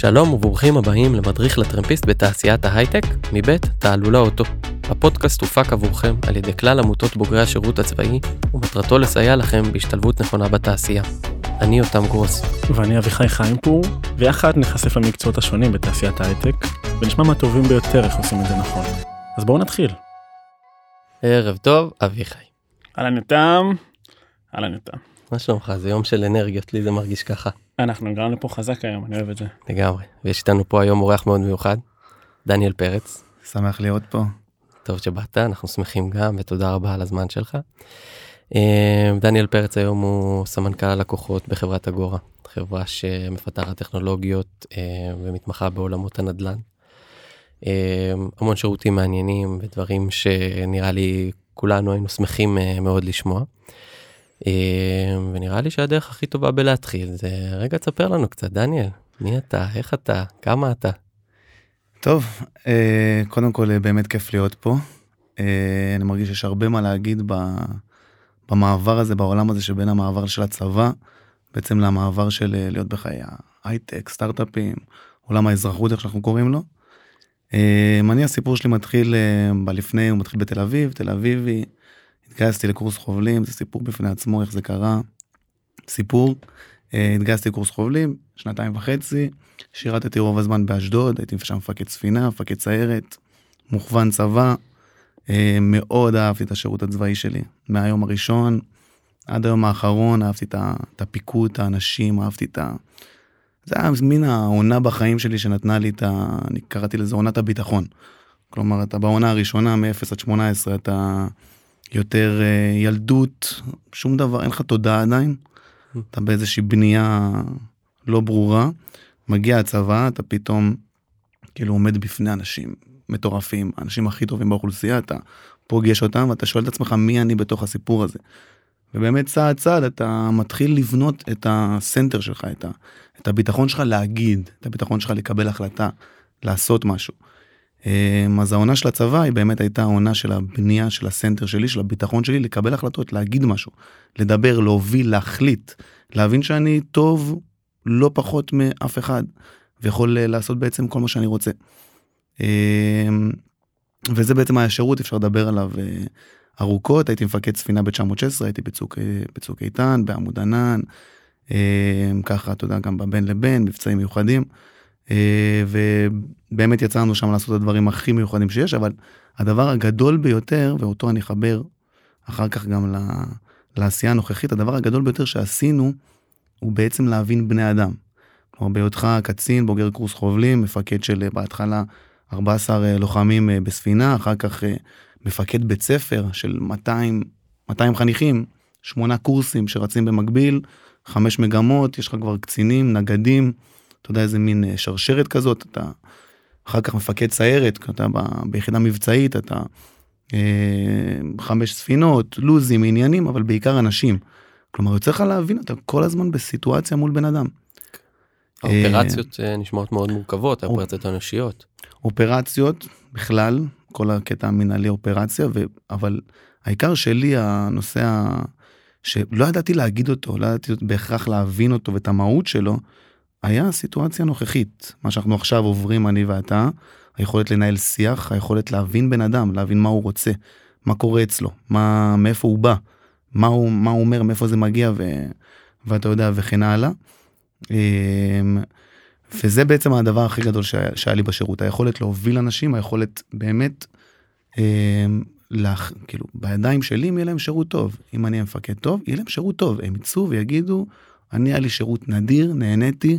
שלום וברוכים הבאים למדריך לטרמפיסט בתעשיית ההייטק, מבית תעלולה אוטו. הפודקאסט הופק עבורכם על ידי כלל עמותות בוגרי השירות הצבאי, ומטרתו לסייע לכם בהשתלבות נכונה בתעשייה. אני יותם גרוס. ואני אביחי חיימפור, ויחד נחשף למקצועות השונים בתעשיית ההייטק, ונשמע מהטובים ביותר איך עושים את זה נכון. אז בואו נתחיל. ערב טוב, אביחי. אהלן יותם, אהלן יותם. מה שלומך? זה יום של אנרגיות, לי זה מרגיש ככה. אנחנו הגענו לפה חזק היום, אני אוהב את זה. לגמרי. ויש איתנו פה היום אורח מאוד מיוחד, דניאל פרץ. שמח להיות פה. טוב שבאת, אנחנו שמחים גם, ותודה רבה על הזמן שלך. אה, דניאל פרץ היום הוא סמנכ"ל הלקוחות בחברת אגורה, חברה שמפתחת טכנולוגיות אה, ומתמחה בעולמות הנדל"ן. אה, המון שירותים מעניינים ודברים שנראה לי כולנו היינו שמחים מאוד לשמוע. ונראה לי שהדרך הכי טובה בלהתחיל זה רגע תספר לנו קצת דניאל מי אתה איך אתה כמה אתה. טוב קודם כל באמת כיף להיות פה. אני מרגיש שיש הרבה מה להגיד במעבר הזה בעולם הזה שבין המעבר של הצבא בעצם למעבר של אה, להיות בחיי ההייטק סטארט-אפים עולם האזרחות איך שאנחנו קוראים לו. אה, אני הסיפור שלי מתחיל אה, בלפני הוא מתחיל בתל אביב תל אביבי. התגייסתי לקורס חובלים זה סיפור בפני עצמו איך זה קרה. סיפור. התגייסתי לקורס חובלים שנתיים וחצי שירתתי רוב הזמן באשדוד הייתי שם מפקד ספינה מפקד סיירת מוכוון צבא אה, מאוד אהבתי את השירות הצבאי שלי מהיום הראשון עד היום האחרון אהבתי את הפיקוד, את האנשים, אהבתי את ה... זה היה מין העונה בחיים שלי שנתנה לי את ה... אני קראתי לזה עונת הביטחון. כלומר, אתה בעונה הראשונה מ-0 עד 18 אתה יותר אה, ילדות, שום דבר, אין לך תודעה עדיין. אתה באיזושהי בנייה לא ברורה. מגיע הצבא, אתה פתאום כאילו עומד בפני אנשים מטורפים, האנשים הכי טובים באוכלוסייה, אתה פוגש אותם ואתה שואל את עצמך מי אני בתוך הסיפור הזה. ובאמת צעד צעד אתה מתחיל לבנות את הסנטר שלך, את, ה, את הביטחון שלך להגיד, את הביטחון שלך לקבל החלטה, לעשות משהו. אמ, אז העונה של הצבא היא באמת הייתה העונה של הבנייה של הסנטר שלי, של הביטחון שלי, לקבל החלטות, להגיד משהו, לדבר, להוביל, להחליט, להבין שאני טוב לא פחות מאף אחד, ויכול לעשות בעצם כל מה שאני רוצה. אמ, וזה בעצם היה שירות אפשר לדבר עליו אה, ארוכות הייתי מפקד ספינה ב-916 הייתי בצוק אה, בצוק איתן בעמוד ענן אמ, ככה אתה יודע גם בבין לבין מבצעים מיוחדים אה, ובאמת יצאנו שם לעשות את הדברים הכי מיוחדים שיש אבל הדבר הגדול ביותר ואותו אני אחבר אחר כך גם לעשייה הנוכחית הדבר הגדול ביותר שעשינו הוא בעצם להבין בני אדם. כלומר בהיותך קצין בוגר קורס חובלים מפקד של בהתחלה 14 אה, לוחמים אה, בספינה, אחר כך אה, מפקד בית ספר של 200, 200 חניכים, שמונה קורסים שרצים במקביל, חמש מגמות, יש לך כבר קצינים, נגדים, אתה יודע איזה מין שרשרת כזאת, אתה אחר כך מפקד סיירת, אתה ביחידה מבצעית, אתה חמש ספינות, לוזים, עניינים, אבל בעיקר אנשים. כלומר יוצא לך להבין אתה כל הזמן בסיטואציה מול בן אדם. האופרציות נשמעות מאוד מורכבות, האופרציות האנושיות. אופרציות בכלל, כל הקטע המנהלי אופרציה, ו... אבל העיקר שלי הנושא ה... שלא ידעתי להגיד אותו, לא ידעתי בהכרח להבין אותו ואת המהות שלו, היה הסיטואציה הנוכחית, מה שאנחנו עכשיו עוברים אני ואתה, היכולת לנהל שיח, היכולת להבין בן אדם, להבין מה הוא רוצה, מה קורה אצלו, מה, מאיפה הוא בא, מה הוא, מה הוא אומר, מאיפה זה מגיע, ו, ואתה יודע, וכן הלאה. אמ, וזה בעצם הדבר הכי גדול שהיה, שהיה לי בשירות, היכולת להוביל אנשים, היכולת באמת, אה, לח, כאילו, בידיים שלי אם יהיה להם שירות טוב. אם אני אהיה מפקד טוב, יהיה להם שירות טוב. הם יצאו ויגידו, אני היה לי שירות נדיר, נהניתי,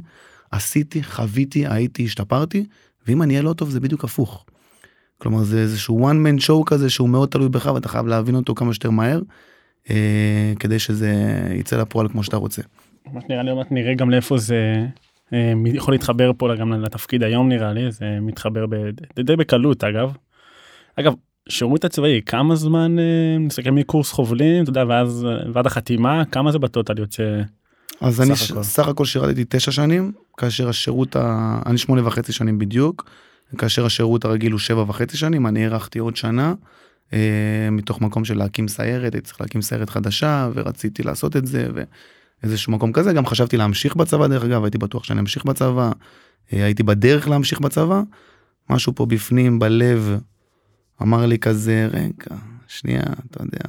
עשיתי, חוויתי, הייתי, השתפרתי, ואם אני אהיה לא טוב זה בדיוק הפוך. כלומר זה איזשהו one man show כזה שהוא מאוד תלוי בך ואתה חייב להבין אותו כמה שיותר מהר, אה, כדי שזה יצא לפועל כמו שאתה רוצה. ממש נראה לי עוד מעט נראה גם לאיפה זה אה, יכול להתחבר פה גם לתפקיד היום נראה לי זה מתחבר די בקלות אגב. אגב שירות הצבאי כמה זמן אה, נסתכל מקורס חובלים אתה יודע ואז ועד החתימה כמה זה בטוטל יוצא. אז אני הכל. סך הכל שירתתי תשע שנים כאשר השירות ה... אני שמונה וחצי שנים בדיוק כאשר השירות הרגיל הוא שבע וחצי שנים אני הארכתי עוד שנה. אה, מתוך מקום של להקים סיירת הייתי צריך להקים סיירת חדשה ורציתי לעשות את זה. ו... איזשהו מקום כזה גם חשבתי להמשיך בצבא דרך אגב הייתי בטוח שאני אמשיך בצבא אה, הייתי בדרך להמשיך בצבא, משהו פה בפנים, בלב, אמר לי כזה, רגע, שנייה, אתה יודע,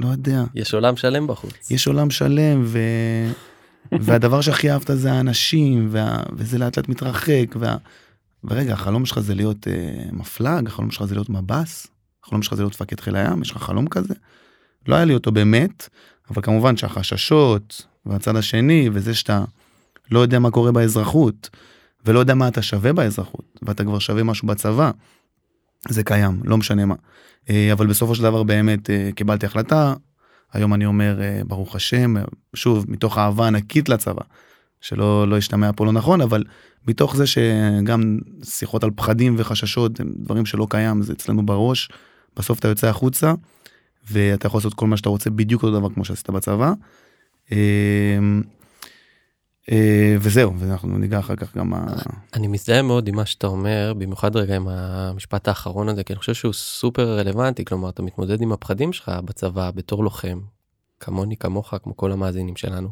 לא יודע. יש עולם שלם בחוץ. יש עולם שלם, ו... והדבר שהכי אהבת זה האנשים, וה... וזה לאט לאט מתרחק, וה... ורגע, החלום שלך זה להיות אה, מפלג, החלום שלך זה להיות מב"ס, החלום שלך זה להיות מפקד חיל הים, יש לך חלום כזה? לא היה לי אותו באמת, אבל כמובן שהחששות, והצד השני, וזה שאתה לא יודע מה קורה באזרחות, ולא יודע מה אתה שווה באזרחות, ואתה כבר שווה משהו בצבא, זה קיים, לא משנה מה. אה, אבל בסופו של דבר באמת אה, קיבלתי החלטה, היום אני אומר אה, ברוך השם, שוב, מתוך אהבה ענקית לצבא, שלא לא ישתמע פה לא נכון, אבל מתוך זה שגם שיחות על פחדים וחששות, הם דברים שלא קיים, זה אצלנו בראש, בסוף אתה יוצא החוצה, ואתה יכול לעשות כל מה שאתה רוצה בדיוק אותו דבר כמו שעשית בצבא. אה, וזהו, ואנחנו ניגע אחר כך גם... אני מזדהה מאוד עם מה שאתה אומר, במיוחד רגע עם המשפט האחרון הזה, כי אני חושב שהוא סופר רלוונטי, כלומר, אתה מתמודד עם הפחדים שלך בצבא בתור לוחם, כמוני, כמוך, כמו כל המאזינים שלנו.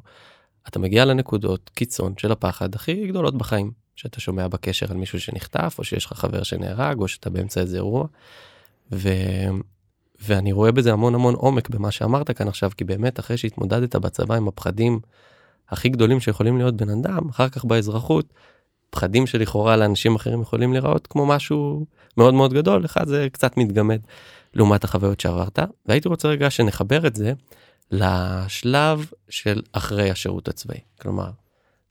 אתה מגיע לנקודות קיצון של הפחד הכי גדולות בחיים, שאתה שומע בקשר על מישהו שנחטף, או שיש לך חבר שנהרג, או שאתה באמצע איזה אירוע. ו... ואני רואה בזה המון המון עומק במה שאמרת כאן עכשיו, כי באמת אחרי שהתמודדת בצבא עם הפחדים הכי גדולים שיכולים להיות בן אדם, אחר כך באזרחות, פחדים שלכאורה לאנשים אחרים יכולים להיראות כמו משהו מאוד מאוד גדול, לך זה קצת מתגמד לעומת החוויות שעברת, והייתי רוצה רגע שנחבר את זה לשלב של אחרי השירות הצבאי. כלומר,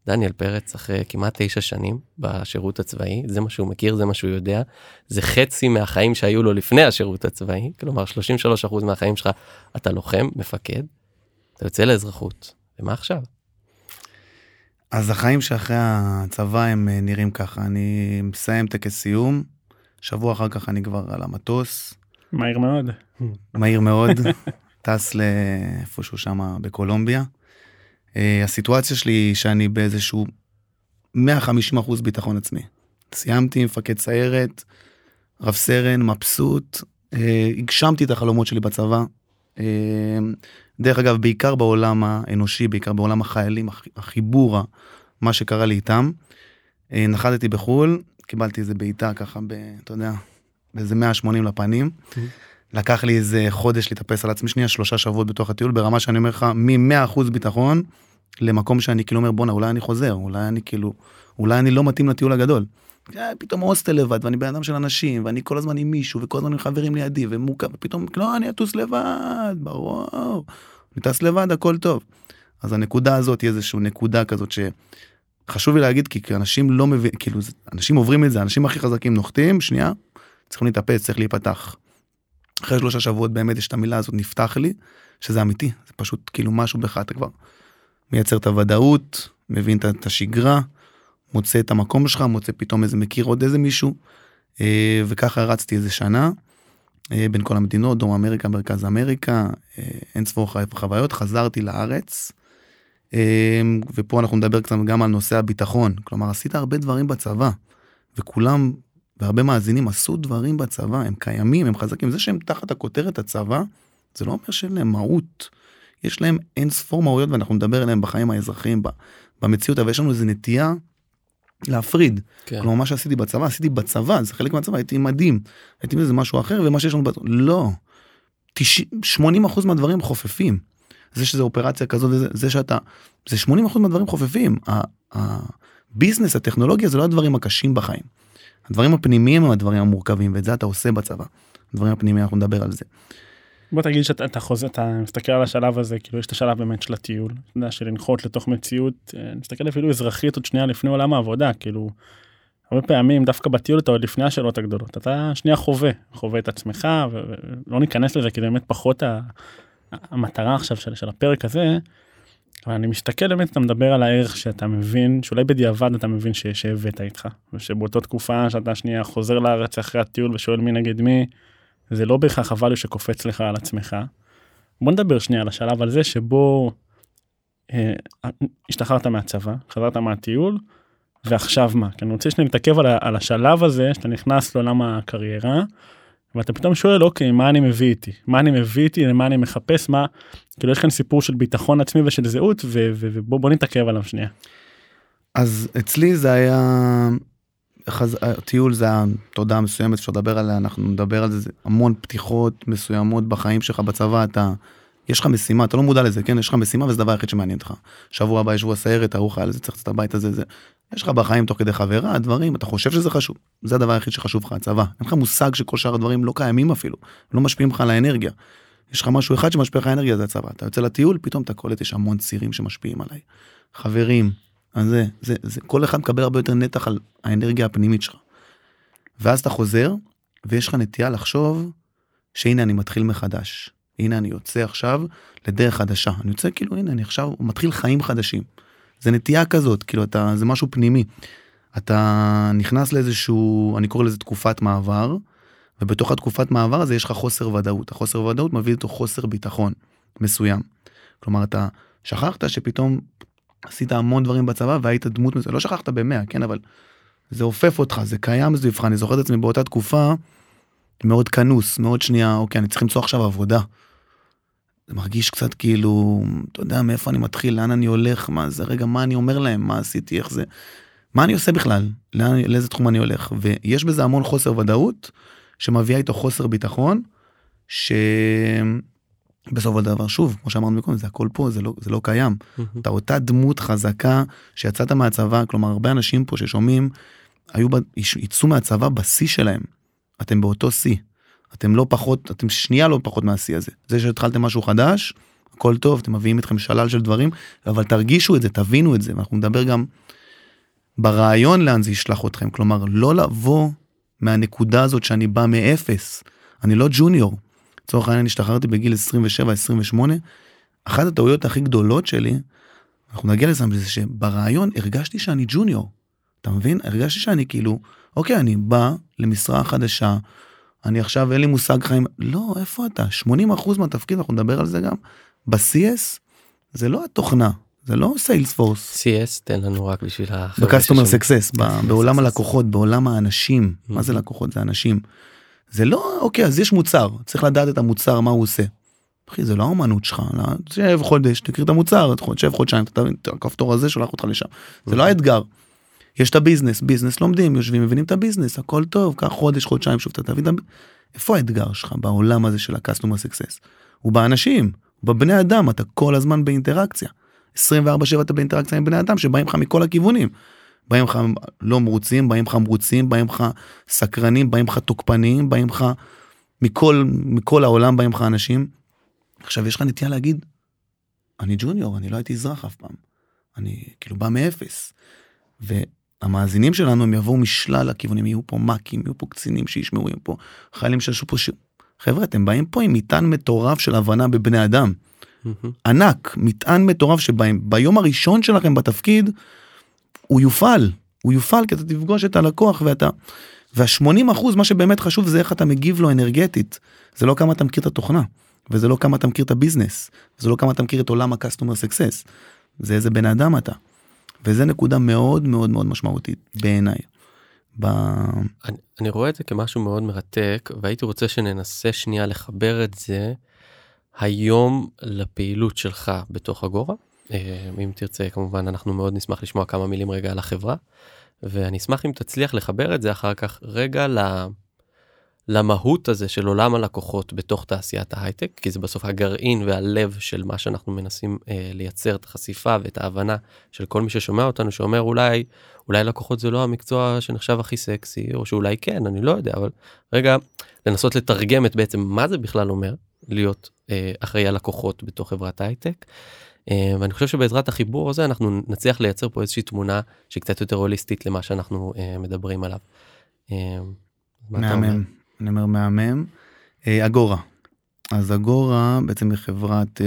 דניאל פרץ אחרי כמעט תשע שנים בשירות הצבאי, זה מה שהוא מכיר, זה מה שהוא יודע, זה חצי מהחיים שהיו לו לפני השירות הצבאי, כלומר 33% מהחיים שלך אתה לוחם, מפקד, אתה יוצא לאזרחות, ומה עכשיו? אז החיים שאחרי הצבא הם אה, נראים ככה, אני מסיים טקס סיום, שבוע אחר כך אני כבר על המטוס. מהיר מאוד. מהיר מאוד, טס לאיפשהו שם בקולומביה. Uh, הסיטואציה שלי היא שאני באיזשהו 150 אחוז ביטחון עצמי. סיימתי מפקד סיירת, רב סרן, מבסוט, uh, הגשמתי את החלומות שלי בצבא. Uh, דרך אגב, בעיקר בעולם האנושי, בעיקר בעולם החיילים, החיבור, מה שקרה לי איתם. אה, נחתתי בחו"ל, קיבלתי איזה בעיטה ככה, ב, אתה יודע, באיזה 180 לפנים. Mm-hmm. לקח לי איזה חודש להתאפס על עצמי שנייה, שלושה שבועות בתוך הטיול, ברמה שאני אומר לך, מ-100% ביטחון, למקום שאני כאילו אומר, בואנה, אולי אני חוזר, אולי אני כאילו, אולי אני לא מתאים לטיול הגדול. אה, פתאום הוסטל לבד, ואני בן אדם של אנשים, ואני כל הזמן עם מישהו, וכל הזמן עם חברים לידי, ומורכב, ופתאום, לא, אני אטוס לבד, ברור. אני טס לבד, הכל טוב. אז הנקודה הזאת היא איזושהי נקודה כזאת שחשוב לי להגיד, כי אנשים לא מבינים, כאילו, אנשים עוברים את זה, האנשים הכי חזקים נוחתים, שנייה, צריכים להתאפס, צריך להיפתח. אחרי שלושה שבועות באמת יש את המילה הזאת, נפתח לי, שזה אמיתי, זה פשוט כאילו משהו בך, אתה כבר מייצר את הוודאות, מבין את השגרה, מוצא את המקום שלך, מוצא פתאום איזה מכיר עוד איזה מישהו, אה, וככה רצתי איזה שנה. אה, בין כל המדינות, דרום אמריקה, מרכז אמריקה, אה, אין ספור חוויות, חזרתי לארץ. ופה אנחנו נדבר קצת גם על נושא הביטחון, כלומר עשית הרבה דברים בצבא, וכולם והרבה מאזינים עשו דברים בצבא, הם קיימים, הם חזקים, זה שהם תחת הכותרת הצבא, זה לא אומר שאין להם מהות. יש להם אין ספור מהויות ואנחנו נדבר עליהם בחיים האזרחיים, במציאות, אבל יש לנו איזה נטייה להפריד. כן. כלומר מה שעשיתי בצבא עשיתי בצבא זה חלק מהצבא הייתי מדהים הייתי בזה משהו אחר ומה שיש לנו בצבא לא. 80 אחוז מהדברים חופפים. זה שזה אופרציה כזאת זה, זה שאתה זה 80 אחוז מהדברים חופפים. הביזנס הטכנולוגיה זה לא הדברים הקשים בחיים. הדברים הפנימיים הם הדברים המורכבים ואת זה אתה עושה בצבא. הדברים הפנימיים אנחנו נדבר על זה. בוא תגיד שאתה חוזר אתה מסתכל על השלב הזה כאילו יש את השלב באמת של הטיול אתה יודע, של לנחות לתוך מציאות אה, מסתכל אפילו אזרחית עוד שנייה לפני עולם העבודה כאילו. הרבה פעמים דווקא בטיול אתה עוד לפני השאלות הגדולות אתה שנייה חווה חווה את עצמך ולא ניכנס לזה כי זה באמת פחות המטרה עכשיו של, של הפרק הזה. אבל אני מסתכל באמת אתה מדבר על הערך שאתה מבין שאולי בדיעבד אתה מבין שהבאת איתך ושבאותה תקופה שאתה שנייה חוזר לארץ אחרי הטיול ושואל מי נגד מי. זה לא בהכרח הvalue שקופץ לך על עצמך. בוא נדבר שנייה על השלב על זה שבו אה, השתחררת מהצבא, חזרת מהטיול, ועכשיו מה? כי אני רוצה שאני מתעכב על, על השלב הזה שאתה נכנס לעולם הקריירה, ואתה פתאום שואל אוקיי מה אני מביא איתי מה אני מביא איתי למה אני מחפש מה כאילו יש כאן סיפור של ביטחון עצמי ושל זהות ובוא נתעכב עליו שנייה. אז אצלי זה היה חז... טיול זה התודעה מסוימת אפשר לדבר עליה אנחנו נדבר על זה, המון פתיחות מסוימות בחיים שלך בצבא אתה יש לך משימה אתה לא מודע לזה כן יש לך משימה וזה דבר היחיד שמעניין אותך. שבוע הבא יש שבוע סיירת ארוך על זה צריך לצאת הביתה זה זה. יש לך בחיים תוך כדי חברה דברים אתה חושב שזה חשוב זה הדבר היחיד שחשוב לך הצבא אין לך מושג שכל שאר הדברים לא קיימים אפילו לא משפיעים לך על האנרגיה. יש לך משהו אחד שמשפיע לך האנרגיה זה הצבא אתה יוצא לטיול פתאום אתה קולט יש המון צירים שמשפיעים עליי. חברים אז זה, זה, זה, כל אחד מקבל הרבה יותר נתח על האנרגיה הפנימית שלך. ואז אתה חוזר, ויש לך נטייה לחשוב שהנה אני מתחיל מחדש. הנה אני יוצא עכשיו לדרך חדשה. אני יוצא כאילו הנה אני עכשיו מתחיל חיים חדשים. זה נטייה כזאת, כאילו אתה, זה משהו פנימי. אתה נכנס לאיזשהו, אני קורא לזה תקופת מעבר, ובתוך התקופת מעבר הזה יש לך חוסר ודאות. החוסר ודאות מביא איתו חוסר ביטחון מסוים. כלומר אתה שכחת שפתאום עשית המון דברים בצבא והיית דמות מזה לא שכחת במאה כן אבל זה עופף אותך זה קיים סביבך אני זוכר את עצמי באותה תקופה מאוד כנוס מאוד שנייה אוקיי אני צריך למצוא עכשיו עבודה. זה מרגיש קצת כאילו אתה יודע מאיפה אני מתחיל לאן אני הולך מה זה רגע מה אני אומר להם מה עשיתי איך זה. מה אני עושה בכלל לאן, לאיזה תחום אני הולך ויש בזה המון חוסר ודאות שמביאה איתו חוסר ביטחון. ש... בסופו של דבר שוב כמו שאמרנו מקודם זה הכל פה זה לא זה לא קיים. אתה אותה דמות חזקה שיצאת מהצבא כלומר הרבה אנשים פה ששומעים היו יצאו מהצבא בשיא שלהם. אתם באותו שיא. אתם לא פחות אתם שנייה לא פחות מהשיא הזה. זה שהתחלתם משהו חדש הכל טוב אתם מביאים אתכם שלל של דברים אבל תרגישו את זה תבינו את זה ואנחנו נדבר גם ברעיון לאן זה ישלח אתכם. כלומר לא לבוא מהנקודה הזאת שאני בא מאפס. אני לא ג'וניור. לצורך העניין השתחררתי בגיל 27-28, אחת הטעויות הכי גדולות שלי, אנחנו נגיע לזה, זה שברעיון הרגשתי שאני ג'וניור. אתה מבין? הרגשתי שאני כאילו, אוקיי, אני בא למשרה חדשה, אני עכשיו אין לי מושג חיים, לא, איפה אתה? 80% מהתפקיד, אנחנו נדבר על זה גם, ב-CS זה לא התוכנה, זה לא סיילספורס. CS תן לנו רק בשביל החבר'ה. ב-customer success, בעולם הלקוחות, בעולם האנשים, מה זה לקוחות? זה אנשים. זה לא אוקיי אז יש מוצר צריך לדעת את המוצר מה הוא עושה. אחי זה לא האמנות שלך לא, תשב חודש תכיר את המוצר תשב חודשיים אתה הכפתור הזה שולח אותך לשם זה לא האתגר. יש את ה business business לומדים יושבים מבינים את ה business הכל טוב קח חודש חודשיים שוב אתה תבין איפה האתגר שלך בעולם הזה של ה customer success. הוא באנשים בבני אדם אתה כל הזמן באינטראקציה. 24/7 אתה באינטראקציה עם בני אדם שבאים לך מכל הכיוונים. באים לך לא מרוצים, באים לך מרוצים, באים לך סקרנים, באים לך תוקפניים, באים לך מכל, מכל העולם באים לך אנשים. עכשיו יש לך נטייה להגיד, אני ג'וניור, אני לא הייתי אזרח אף פעם. אני כאילו בא מאפס. והמאזינים שלנו הם יבואו משלל הכיוונים, יהיו פה מאקים, יהיו פה קצינים שישמעו, יהיו פה חיילים שעשו פה ש... חבר'ה, אתם באים פה עם מטען מטורף של הבנה בבני אדם. ענק, מטען מטורף שבהם ביום הראשון שלכם בתפקיד, הוא יופעל, הוא יופעל כי אתה תפגוש את הלקוח ואתה... וה-80 אחוז מה שבאמת חשוב זה איך אתה מגיב לו אנרגטית. זה לא כמה אתה מכיר את התוכנה, וזה לא כמה אתה מכיר את הביזנס, וזה לא כמה אתה מכיר את עולם ה-customer success. זה איזה בן אדם אתה. וזה נקודה מאוד מאוד מאוד משמעותית בעיניי. ב... אני, אני רואה את זה כמשהו מאוד מרתק והייתי רוצה שננסה שנייה לחבר את זה היום לפעילות שלך בתוך אגורה אם תרצה כמובן אנחנו מאוד נשמח לשמוע כמה מילים רגע על החברה ואני אשמח אם תצליח לחבר את זה אחר כך רגע למהות הזה של עולם הלקוחות בתוך תעשיית ההייטק כי זה בסוף הגרעין והלב של מה שאנחנו מנסים אה, לייצר את החשיפה ואת ההבנה של כל מי ששומע אותנו שאומר אולי אולי לקוחות זה לא המקצוע שנחשב הכי סקסי או שאולי כן אני לא יודע אבל רגע לנסות לתרגם את בעצם מה זה בכלל אומר להיות אה, אחראי הלקוחות בתוך חברת הייטק. אה, ואני חושב שבעזרת החיבור הזה אנחנו נצליח לייצר פה איזושהי תמונה שהיא קצת יותר הוליסטית למה שאנחנו אה, מדברים עליו. אה, מהמם, אני אומר מהמם. אגורה. אז אגורה בעצם היא חברת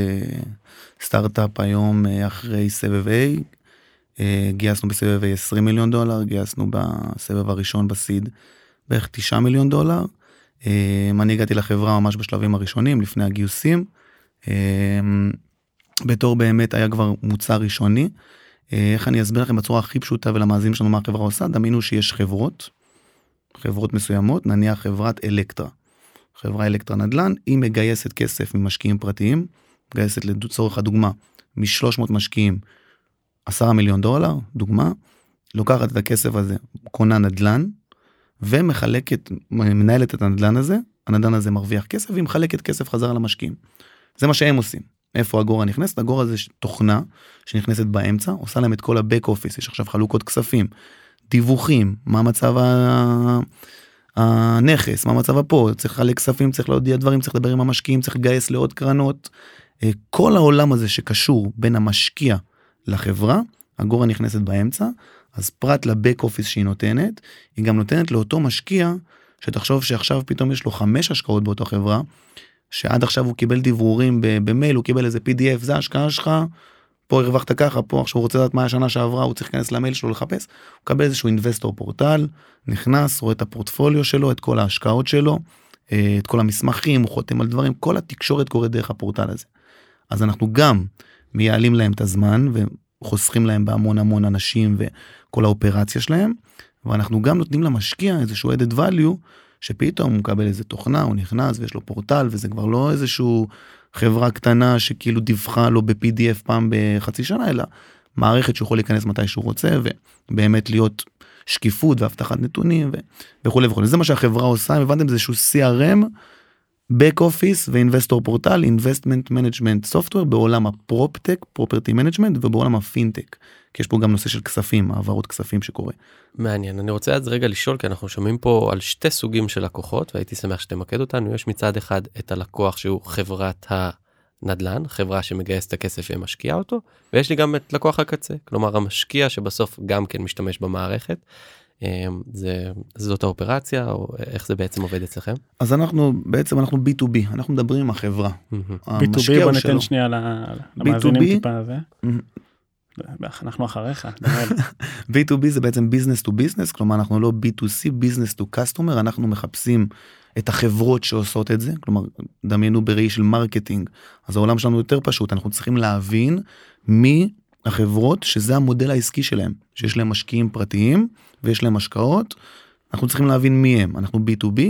סטארט-אפ היום אחרי סבב A. גייסנו בסבב A 20 מיליון דולר, גייסנו בסבב הראשון בסיד בערך 9 מיליון דולר. אני הגעתי לחברה ממש בשלבים הראשונים לפני הגיוסים. בתור באמת היה כבר מוצר ראשוני. אה, איך אני אסביר לכם בצורה הכי פשוטה ולמאזינים שלנו מה החברה עושה דמיינו שיש חברות. חברות מסוימות נניח חברת אלקטרה. חברה אלקטרה נדל"ן היא מגייסת כסף ממשקיעים פרטיים. מגייסת לצורך הדוגמה מ-300 משקיעים 10 מיליון דולר דוגמה. לוקחת את הכסף הזה, קונה נדל"ן, ומחלקת, מנהלת את הנדל"ן הזה, הנדל"ן הזה מרוויח כסף, והיא מחלקת כסף חזרה למשקיעים. זה מה שהם עושים. איפה אגורה נכנסת? אגורה זה תוכנה שנכנסת באמצע, עושה להם את כל הבק אופיס, יש עכשיו חלוקות כספים, דיווחים, מה מצב ה... הנכס, מה מצב הפה, צריך לחלק כספים, צריך להודיע דברים, צריך לדבר עם המשקיעים, צריך לגייס לעוד קרנות. אה, כל העולם הזה שקשור בין המשקיע לחברה, אגורה נכנסת באמצע, אז פרט לבק אופיס שהיא נותנת, היא גם נותנת לאותו משקיע, שתחשוב שעכשיו פתאום יש לו חמש השקעות באותה חברה, שעד עכשיו הוא קיבל דברורים במייל, הוא קיבל איזה pdf, זה ההשקעה שלך, פה הרווחת ככה, פה עכשיו הוא רוצה לדעת מה השנה שעברה, הוא צריך להיכנס למייל שלו לחפש, הוא מקבל איזשהו אינבסטור פורטל, נכנס, רואה את הפורטפוליו שלו, את כל ההשקעות שלו, אה, את כל המסמכים, הוא חותם על דברים, כל התקשורת קורית דרך הפורטל הזה. אז אנחנו גם מייעלים להם את הזמן וחוסכים להם בהמון המון אנשים וכל האופרציה שלהם, ואנחנו גם נותנים למשקיע איזשהו added value, שפתאום הוא מקבל איזה תוכנה, הוא נכנס ויש לו פורטל וזה כבר לא איזשהו חברה קטנה שכאילו דיווחה לו ב-PDF פעם בחצי שנה, אלא מערכת שהוא יכול להיכנס מתי שהוא רוצה ובאמת להיות שקיפות ואבטחת נתונים ו- וכולי וכולי. זה מה שהחברה עושה, אם הבנתם זה איזשהו CRM, Back Office ו investor portal, Investment Management Software בעולם ה PropTech, property management ובעולם הפינטק. כי יש פה גם נושא של כספים, העברות כספים שקורה. מעניין, אני רוצה אז רגע לשאול, כי אנחנו שומעים פה על שתי סוגים של לקוחות, והייתי שמח שתמקד אותנו. יש מצד אחד את הלקוח שהוא חברת הנדל"ן, חברה שמגייסת את הכסף ומשקיעה אותו, ויש לי גם את לקוח הקצה, כלומר המשקיע שבסוף גם כן משתמש במערכת. אמ, זה זאת האופרציה או איך זה בעצם עובד אצלכם? אז אנחנו בעצם אנחנו b2b אנחנו מדברים עם החברה. b2b בוא ניתן שנייה למאזינים טיפה זה. אנחנו אחריך. b2b זה בעצם business to business כלומר אנחנו לא b2c business to customer אנחנו מחפשים את החברות שעושות את זה כלומר דמיינו בראי של marketing אז העולם שלנו יותר פשוט אנחנו צריכים להבין מי החברות שזה המודל העסקי שלהם שיש להם משקיעים פרטיים ויש להם השקעות. אנחנו צריכים להבין מי הם אנחנו b2b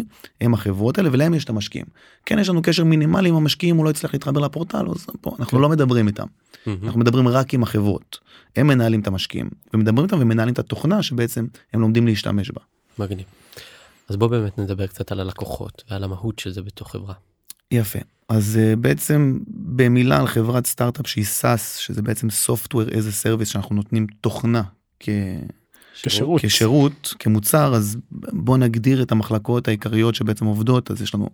הם החברות האלה ולהם יש את המשקיעים. כן יש לנו קשר מינימלי עם המשקיעים הוא לא יצליח להתחבר לפורטל אז פה אנחנו כן. לא מדברים איתם. אנחנו מדברים רק עם החברות הם מנהלים את המשקיעים ומדברים איתם ומנהלים את התוכנה שבעצם הם לומדים להשתמש בה. מגניב. אז בוא באמת נדבר קצת על הלקוחות ועל המהות של זה בתוך חברה. יפה אז uh, בעצם במילה על חברת סטארט-אפ שהיא סאס שזה בעצם software as a service שאנחנו נותנים תוכנה כ... כשירות. כשירות כמוצר אז בוא נגדיר את המחלקות העיקריות שבעצם עובדות אז יש לנו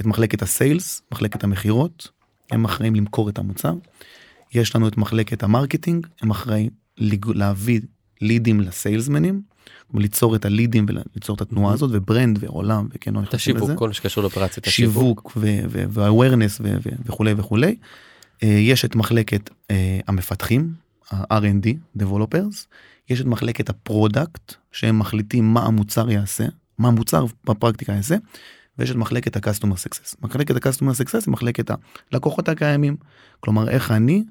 את מחלקת ה sales מחלקת המכירות הם אחראים למכור את המוצר. יש לנו את מחלקת ה marketing הם אחראים להביא לידים לסיילסמנים ליצור את הלידים וליצור את התנועה הזאת ו brand ועולם וכן את השיווק כל מה שקשור לאופרציית השיווק וה awareness וכולי וכולי. אה, יש את מחלקת אה, המפתחים ה-R&D Developers. יש את מחלקת ה product שהם מחליטים מה המוצר יעשה מה המוצר בפרקטיקה יעשה. ויש את מחלקת ה-customer success. מחלקת ה-customer success היא מחלקת הלקוחות הקיימים. כלומר איך אני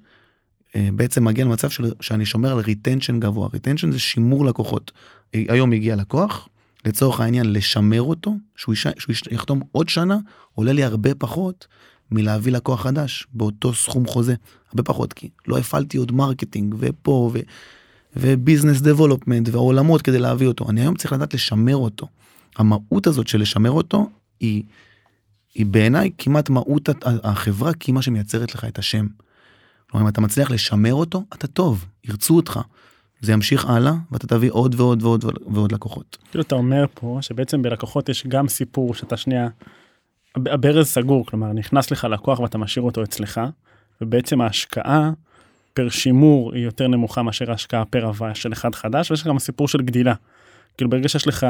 בעצם מגיע למצב של, שאני שומר על retention גבוה retention זה שימור לקוחות היום הגיע לקוח לצורך העניין לשמר אותו שהוא, יש, שהוא יחתום עוד שנה עולה לי הרבה פחות מלהביא לקוח חדש באותו סכום חוזה הרבה פחות כי לא הפעלתי עוד marketing ופה ו, ו business development ועולמות כדי להביא אותו אני היום צריך לדעת לשמר אותו. המהות הזאת של לשמר אותו היא, היא בעיניי כמעט מהות החברה כי מה שמייצרת לך את השם. כלומר אם אתה מצליח לשמר אותו אתה טוב ירצו אותך. זה ימשיך הלאה ואתה תביא עוד ועוד ועוד ועוד לקוחות. כאילו אתה אומר פה שבעצם בלקוחות יש גם סיפור שאתה שנייה הברז סגור כלומר נכנס לך לקוח ואתה משאיר אותו אצלך ובעצם ההשקעה פר שימור היא יותר נמוכה מאשר ההשקעה פר הוויה של אחד חדש ויש גם סיפור של גדילה. כאילו ברגע שיש לך